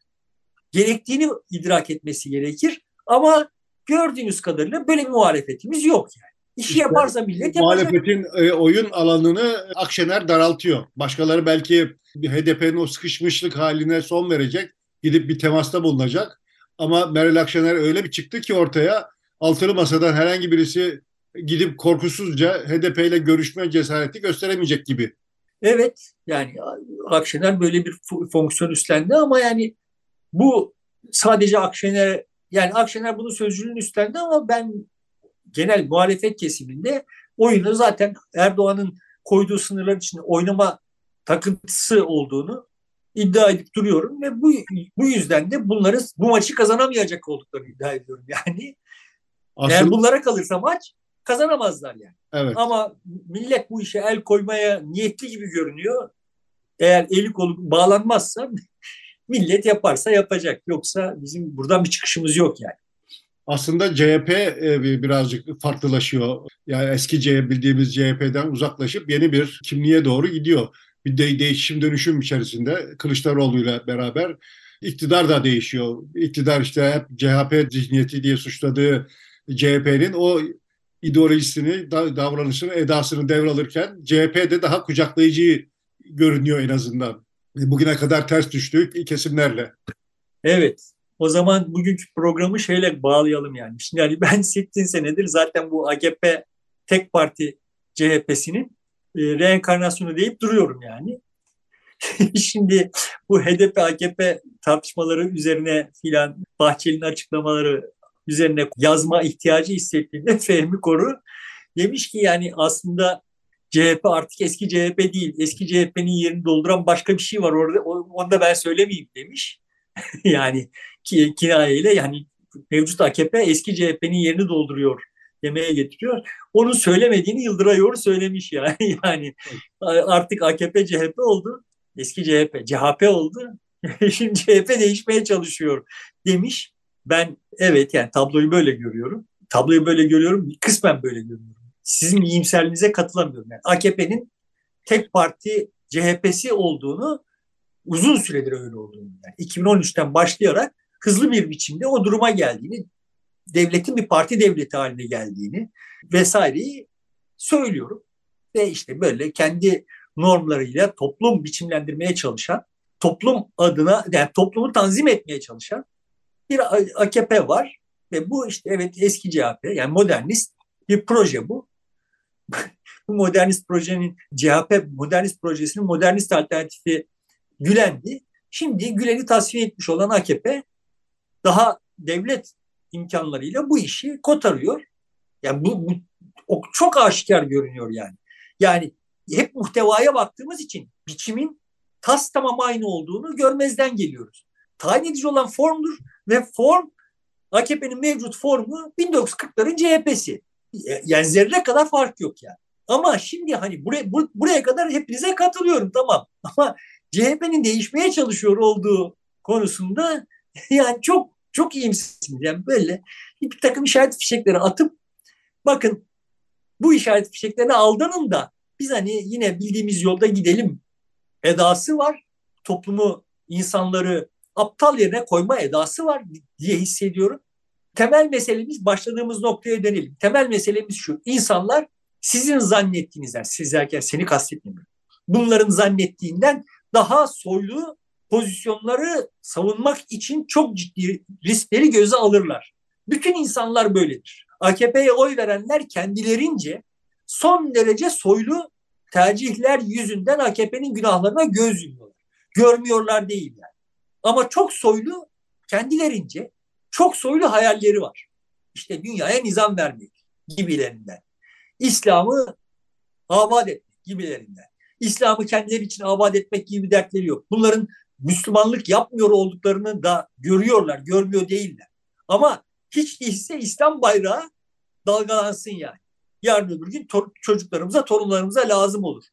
gerektiğini idrak etmesi gerekir. Ama gördüğünüz kadarıyla böyle bir muhalefetimiz yok yani. İşi işte, yaparsa millet yapacak. Muhalefetin e, oyun alanını Akşener daraltıyor. Başkaları belki HDP'nin o sıkışmışlık haline son verecek. Gidip bir temasta bulunacak. Ama Meral Akşener öyle bir çıktı ki ortaya altılı masadan herhangi birisi gidip korkusuzca HDP ile görüşme cesareti gösteremeyecek gibi. Evet yani Akşener böyle bir fonksiyon üstlendi ama yani bu sadece Akşener yani Akşener bunu sözcülüğün üstlendi ama ben genel muhalefet kesiminde oyunu zaten Erdoğan'ın koyduğu sınırlar için oynama takıntısı olduğunu iddia edip duruyorum ve bu bu yüzden de bunları bu maçı kazanamayacak olduklarını iddia ediyorum yani. Aslında... Eğer bunlara kalırsa maç kazanamazlar yani. Evet. Ama millet bu işe el koymaya niyetli gibi görünüyor. Eğer eli kolu bağlanmazsa millet yaparsa yapacak. Yoksa bizim buradan bir çıkışımız yok yani. Aslında CHP e, birazcık farklılaşıyor. Yani eski CHP bildiğimiz CHP'den uzaklaşıp yeni bir kimliğe doğru gidiyor. Bir de değişim dönüşüm içerisinde Kılıçdaroğlu ile beraber iktidar da değişiyor. İktidar işte hep CHP zihniyeti diye suçladığı CHP'nin o ideolojisini, davranışını, edasını devralırken CHP'de daha kucaklayıcı görünüyor en azından. Bugüne kadar ters düştük kesimlerle. Evet. O zaman bugünkü programı şeyle bağlayalım yani. Şimdi yani ben [LAUGHS] 80 senedir zaten bu AKP tek parti CHP'sinin e, reenkarnasyonu deyip duruyorum yani. [LAUGHS] Şimdi bu HDP AKP tartışmaları üzerine filan Bahçeli'nin açıklamaları üzerine yazma ihtiyacı hissettiğinde [LAUGHS] Fehmi Koru demiş ki yani aslında CHP artık eski CHP değil. Eski CHP'nin yerini dolduran başka bir şey var orada. Onu da ben söylemeyeyim demiş. [LAUGHS] yani ki, kinayeyle yani mevcut AKP eski CHP'nin yerini dolduruyor demeye getiriyor. Onun söylemediğini Yıldıray Yoğur söylemiş yani. [LAUGHS] yani artık AKP CHP oldu. Eski CHP, CHP oldu. [LAUGHS] Şimdi CHP değişmeye çalışıyor demiş. Ben evet yani tabloyu böyle görüyorum. Tabloyu böyle görüyorum. Kısmen böyle görüyorum. Sizin iyimserliğinize katılamıyorum. Yani AKP'nin tek parti CHP'si olduğunu uzun süredir öyle olduğunu. Yani 2013'ten başlayarak hızlı bir biçimde o duruma geldiğini, devletin bir parti devleti haline geldiğini vesaireyi söylüyorum. ve işte böyle kendi normlarıyla toplum biçimlendirmeye çalışan, toplum adına yani toplumu tanzim etmeye çalışan bir AKP var ve bu işte evet eski CHP yani modernist bir proje bu. Bu modernist projenin CHP modernist projesinin modernist alternatifi Gülen'di. Şimdi Gülen'i tasfiye etmiş olan AKP daha devlet imkanlarıyla bu işi kotarıyor. Yani bu, bu o çok aşikar görünüyor yani. Yani hep muhtevaya baktığımız için biçimin tas tamam aynı olduğunu görmezden geliyoruz. Tayin edici olan formdur ve form AKP'nin mevcut formu 1940'ların CHP'si. Yani zerre kadar fark yok yani. Ama şimdi hani buraya, buraya kadar hepinize katılıyorum tamam. [LAUGHS] Ama CHP'nin değişmeye çalışıyor olduğu konusunda [LAUGHS] yani çok çok iyimsiniz. Yani böyle bir takım işaret fişekleri atıp bakın bu işaret fişeklerine aldanın da biz hani yine bildiğimiz yolda gidelim edası var. Toplumu, insanları aptal yerine koyma edası var diye hissediyorum. Temel meselemiz başladığımız noktaya dönelim. Temel meselemiz şu. İnsanlar sizin zannettiğinizden, siz derken seni kastetmiyorum. Bunların zannettiğinden daha soylu pozisyonları savunmak için çok ciddi riskleri göze alırlar. Bütün insanlar böyledir. AKP'ye oy verenler kendilerince son derece soylu tercihler yüzünden AKP'nin günahlarına göz yumuyorlar. Görmüyorlar değil yani. Ama çok soylu kendilerince çok soylu hayalleri var. İşte dünyaya nizam vermek gibilerinden. İslam'ı abat etmek gibilerinden. İslam'ı kendileri için abat etmek gibi dertleri yok. Bunların Müslümanlık yapmıyor olduklarını da görüyorlar, görmüyor değiller. Ama hiç değilse İslam bayrağı dalgalansın yani. Yarın öbür gün tor- çocuklarımıza, torunlarımıza lazım olur.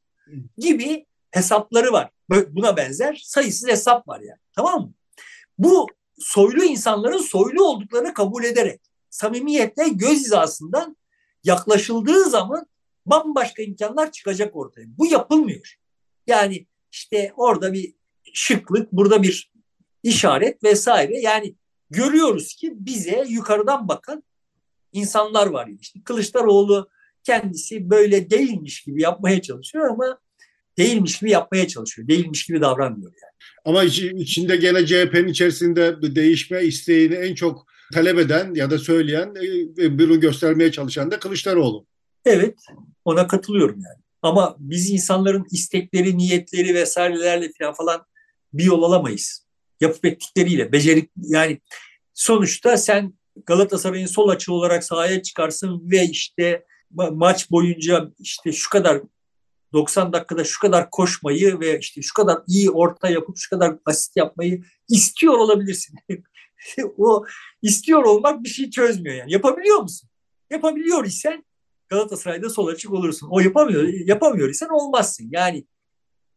Gibi hesapları var. Buna benzer sayısız hesap var yani. Tamam mı? Bu soylu insanların soylu olduklarını kabul ederek samimiyetle göz hizasından yaklaşıldığı zaman bambaşka imkanlar çıkacak ortaya. Bu yapılmıyor. Yani işte orada bir şıklık, burada bir işaret vesaire. Yani görüyoruz ki bize yukarıdan bakan insanlar var. İşte Kılıçdaroğlu kendisi böyle değilmiş gibi yapmaya çalışıyor ama değilmiş gibi yapmaya çalışıyor. Değilmiş gibi davranmıyor yani. Ama içinde gene CHP'nin içerisinde değişme isteğini en çok talep eden ya da söyleyen ve bunu göstermeye çalışan da Kılıçdaroğlu. Evet, ona katılıyorum yani. Ama biz insanların istekleri, niyetleri vesairelerle falan bir yol alamayız. Yapıp ettikleriyle, becerik yani sonuçta sen Galatasaray'ın sol açı olarak sahaya çıkarsın ve işte maç boyunca işte şu kadar 90 dakikada şu kadar koşmayı ve işte şu kadar iyi orta yapıp şu kadar asist yapmayı istiyor olabilirsin. [LAUGHS] o istiyor olmak bir şey çözmüyor yani. Yapabiliyor musun? Yapabiliyor isen Galatasaray'da sol açık olursun. O yapamıyor, yapamıyor isen olmazsın. Yani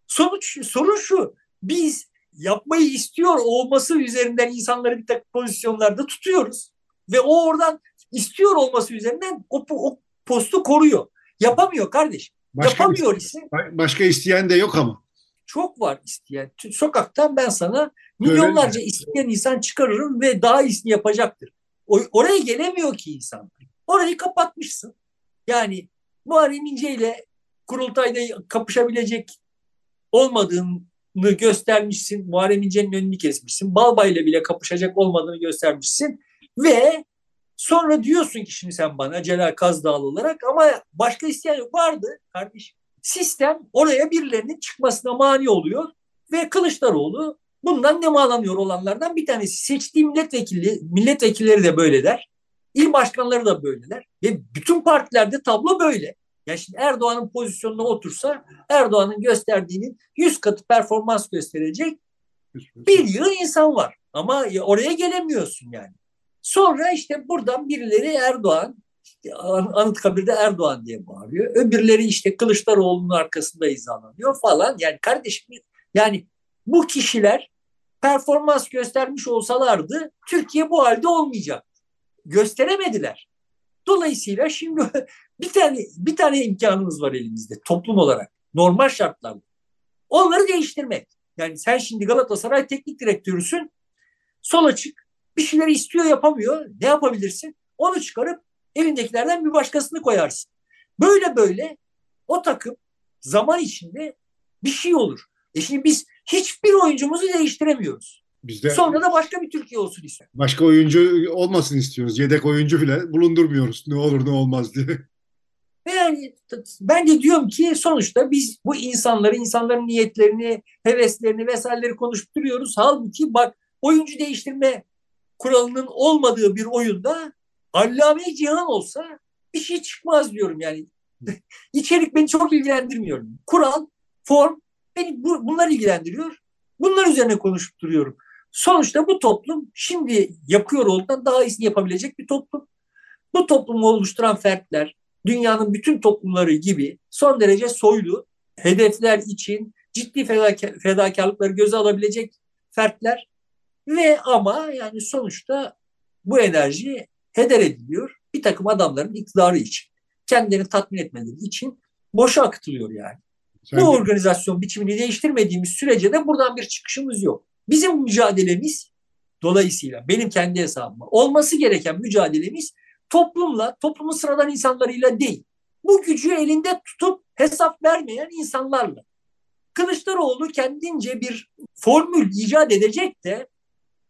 sonuç sorun şu. Biz yapmayı istiyor olması üzerinden insanları bir takım pozisyonlarda tutuyoruz. Ve o oradan istiyor olması üzerinden o, o postu koruyor. Yapamıyor kardeşim. Başka Yapamıyor ise. Başka isteyen de yok ama. Çok var isteyen. Sokaktan ben sana milyonlarca Öyle isteyen insan çıkarırım ve daha iyisini yapacaktır. Oraya gelemiyor ki insan. Orayı kapatmışsın. Yani Muharrem İnce ile kurultayda kapışabilecek olmadığını göstermişsin. Muharrem İnce'nin önünü kesmişsin. Balbay ile bile kapışacak olmadığını göstermişsin. Ve sonra diyorsun ki şimdi sen bana Celal Kazdağlı olarak ama başka isteyen yok. Vardı kardeşim. Sistem oraya birilerinin çıkmasına mani oluyor ve Kılıçdaroğlu bundan ne nemalanıyor olanlardan bir tanesi. Seçtiği milletvekili, milletvekilleri de böyle der. İl başkanları da böyleler. Ve bütün partilerde tablo böyle. Yani şimdi Erdoğan'ın pozisyonuna otursa Erdoğan'ın gösterdiğinin yüz katı performans gösterecek bir yığın insan var. Ama oraya gelemiyorsun yani. Sonra işte buradan birileri Erdoğan, işte Anıtkabir'de Erdoğan diye bağırıyor. Öbürleri işte Kılıçdaroğlu'nun arkasında hizalanıyor falan. Yani kardeşim yani bu kişiler performans göstermiş olsalardı Türkiye bu halde olmayacak. Gösteremediler. Dolayısıyla şimdi [LAUGHS] bir tane bir tane imkanımız var elimizde toplum olarak normal şartlarda. Onları değiştirmek. Yani sen şimdi Galatasaray teknik direktörüsün. Sol açık. Bir şeyler istiyor yapamıyor. Ne yapabilirsin? Onu çıkarıp elindekilerden bir başkasını koyarsın. Böyle böyle o takım zaman içinde bir şey olur. E şimdi biz hiçbir oyuncumuzu değiştiremiyoruz. Biz de Sonra da başka bir Türkiye olsun istiyor. başka oyuncu olmasın istiyoruz. Yedek oyuncu bile bulundurmuyoruz. Ne olur ne olmaz diye. Yani ben de diyorum ki sonuçta biz bu insanları, insanların niyetlerini, heveslerini vesaireleri konuşturuyoruz. Halbuki bak oyuncu değiştirme kuralının olmadığı bir oyunda allame cihan olsa bir şey çıkmaz diyorum yani. [LAUGHS] İçerik beni çok ilgilendirmiyor. Kural, form beni bu, bunlar ilgilendiriyor. Bunlar üzerine konuşup duruyorum. Sonuçta bu toplum şimdi yapıyor olduğundan daha iyisini yapabilecek bir toplum. Bu toplumu oluşturan fertler, dünyanın bütün toplumları gibi son derece soylu, hedefler için ciddi fedakarlıkları göze alabilecek fertler ve ama yani sonuçta bu enerji heder ediliyor bir takım adamların iktidarı için. Kendilerini tatmin etmeleri için boşa akıtılıyor yani. Sen bu organizasyon biçimini değiştirmediğimiz sürece de buradan bir çıkışımız yok. Bizim mücadelemiz dolayısıyla benim kendi hesabıma olması gereken mücadelemiz toplumla, toplumun sıradan insanlarıyla değil. Bu gücü elinde tutup hesap vermeyen insanlarla. Kılıçdaroğlu kendince bir formül icat edecek de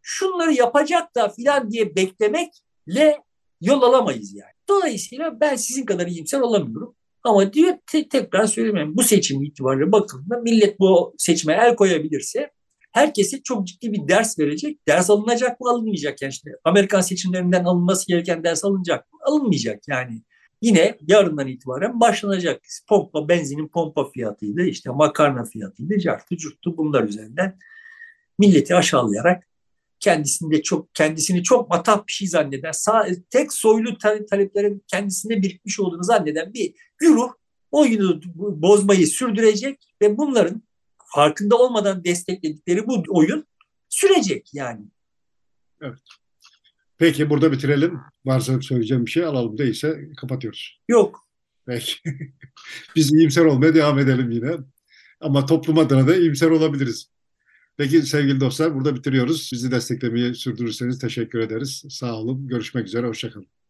şunları yapacak da filan diye beklemekle yol alamayız yani. Dolayısıyla ben sizin kadar iyimser olamıyorum. Ama diyor te- tekrar söylemem bu seçim itibariyle bakıldığında millet bu seçime el koyabilirse herkese çok ciddi bir ders verecek. Ders alınacak mı alınmayacak yani işte Amerikan seçimlerinden alınması gereken ders alınacak mı alınmayacak yani. Yine yarından itibaren başlanacak. Pompa, benzinin pompa fiyatıydı, işte makarna fiyatıydı, cartı curttu bunlar üzerinden milleti aşağılayarak kendisinde çok kendisini çok matah bir şey zanneden, sağ, tek soylu taleplerin kendisinde birikmiş olduğunu zanneden bir güruh oyunu bozmayı sürdürecek ve bunların farkında olmadan destekledikleri bu oyun sürecek yani. Evet. Peki burada bitirelim. Varsa söyleyeceğim bir şey alalım değilse kapatıyoruz. Yok. Peki. [LAUGHS] Biz iyimser olmaya devam edelim yine. Ama toplum adına da iyimser olabiliriz. Peki sevgili dostlar burada bitiriyoruz. Bizi desteklemeyi sürdürürseniz teşekkür ederiz. Sağ olun. Görüşmek üzere. Hoşçakalın.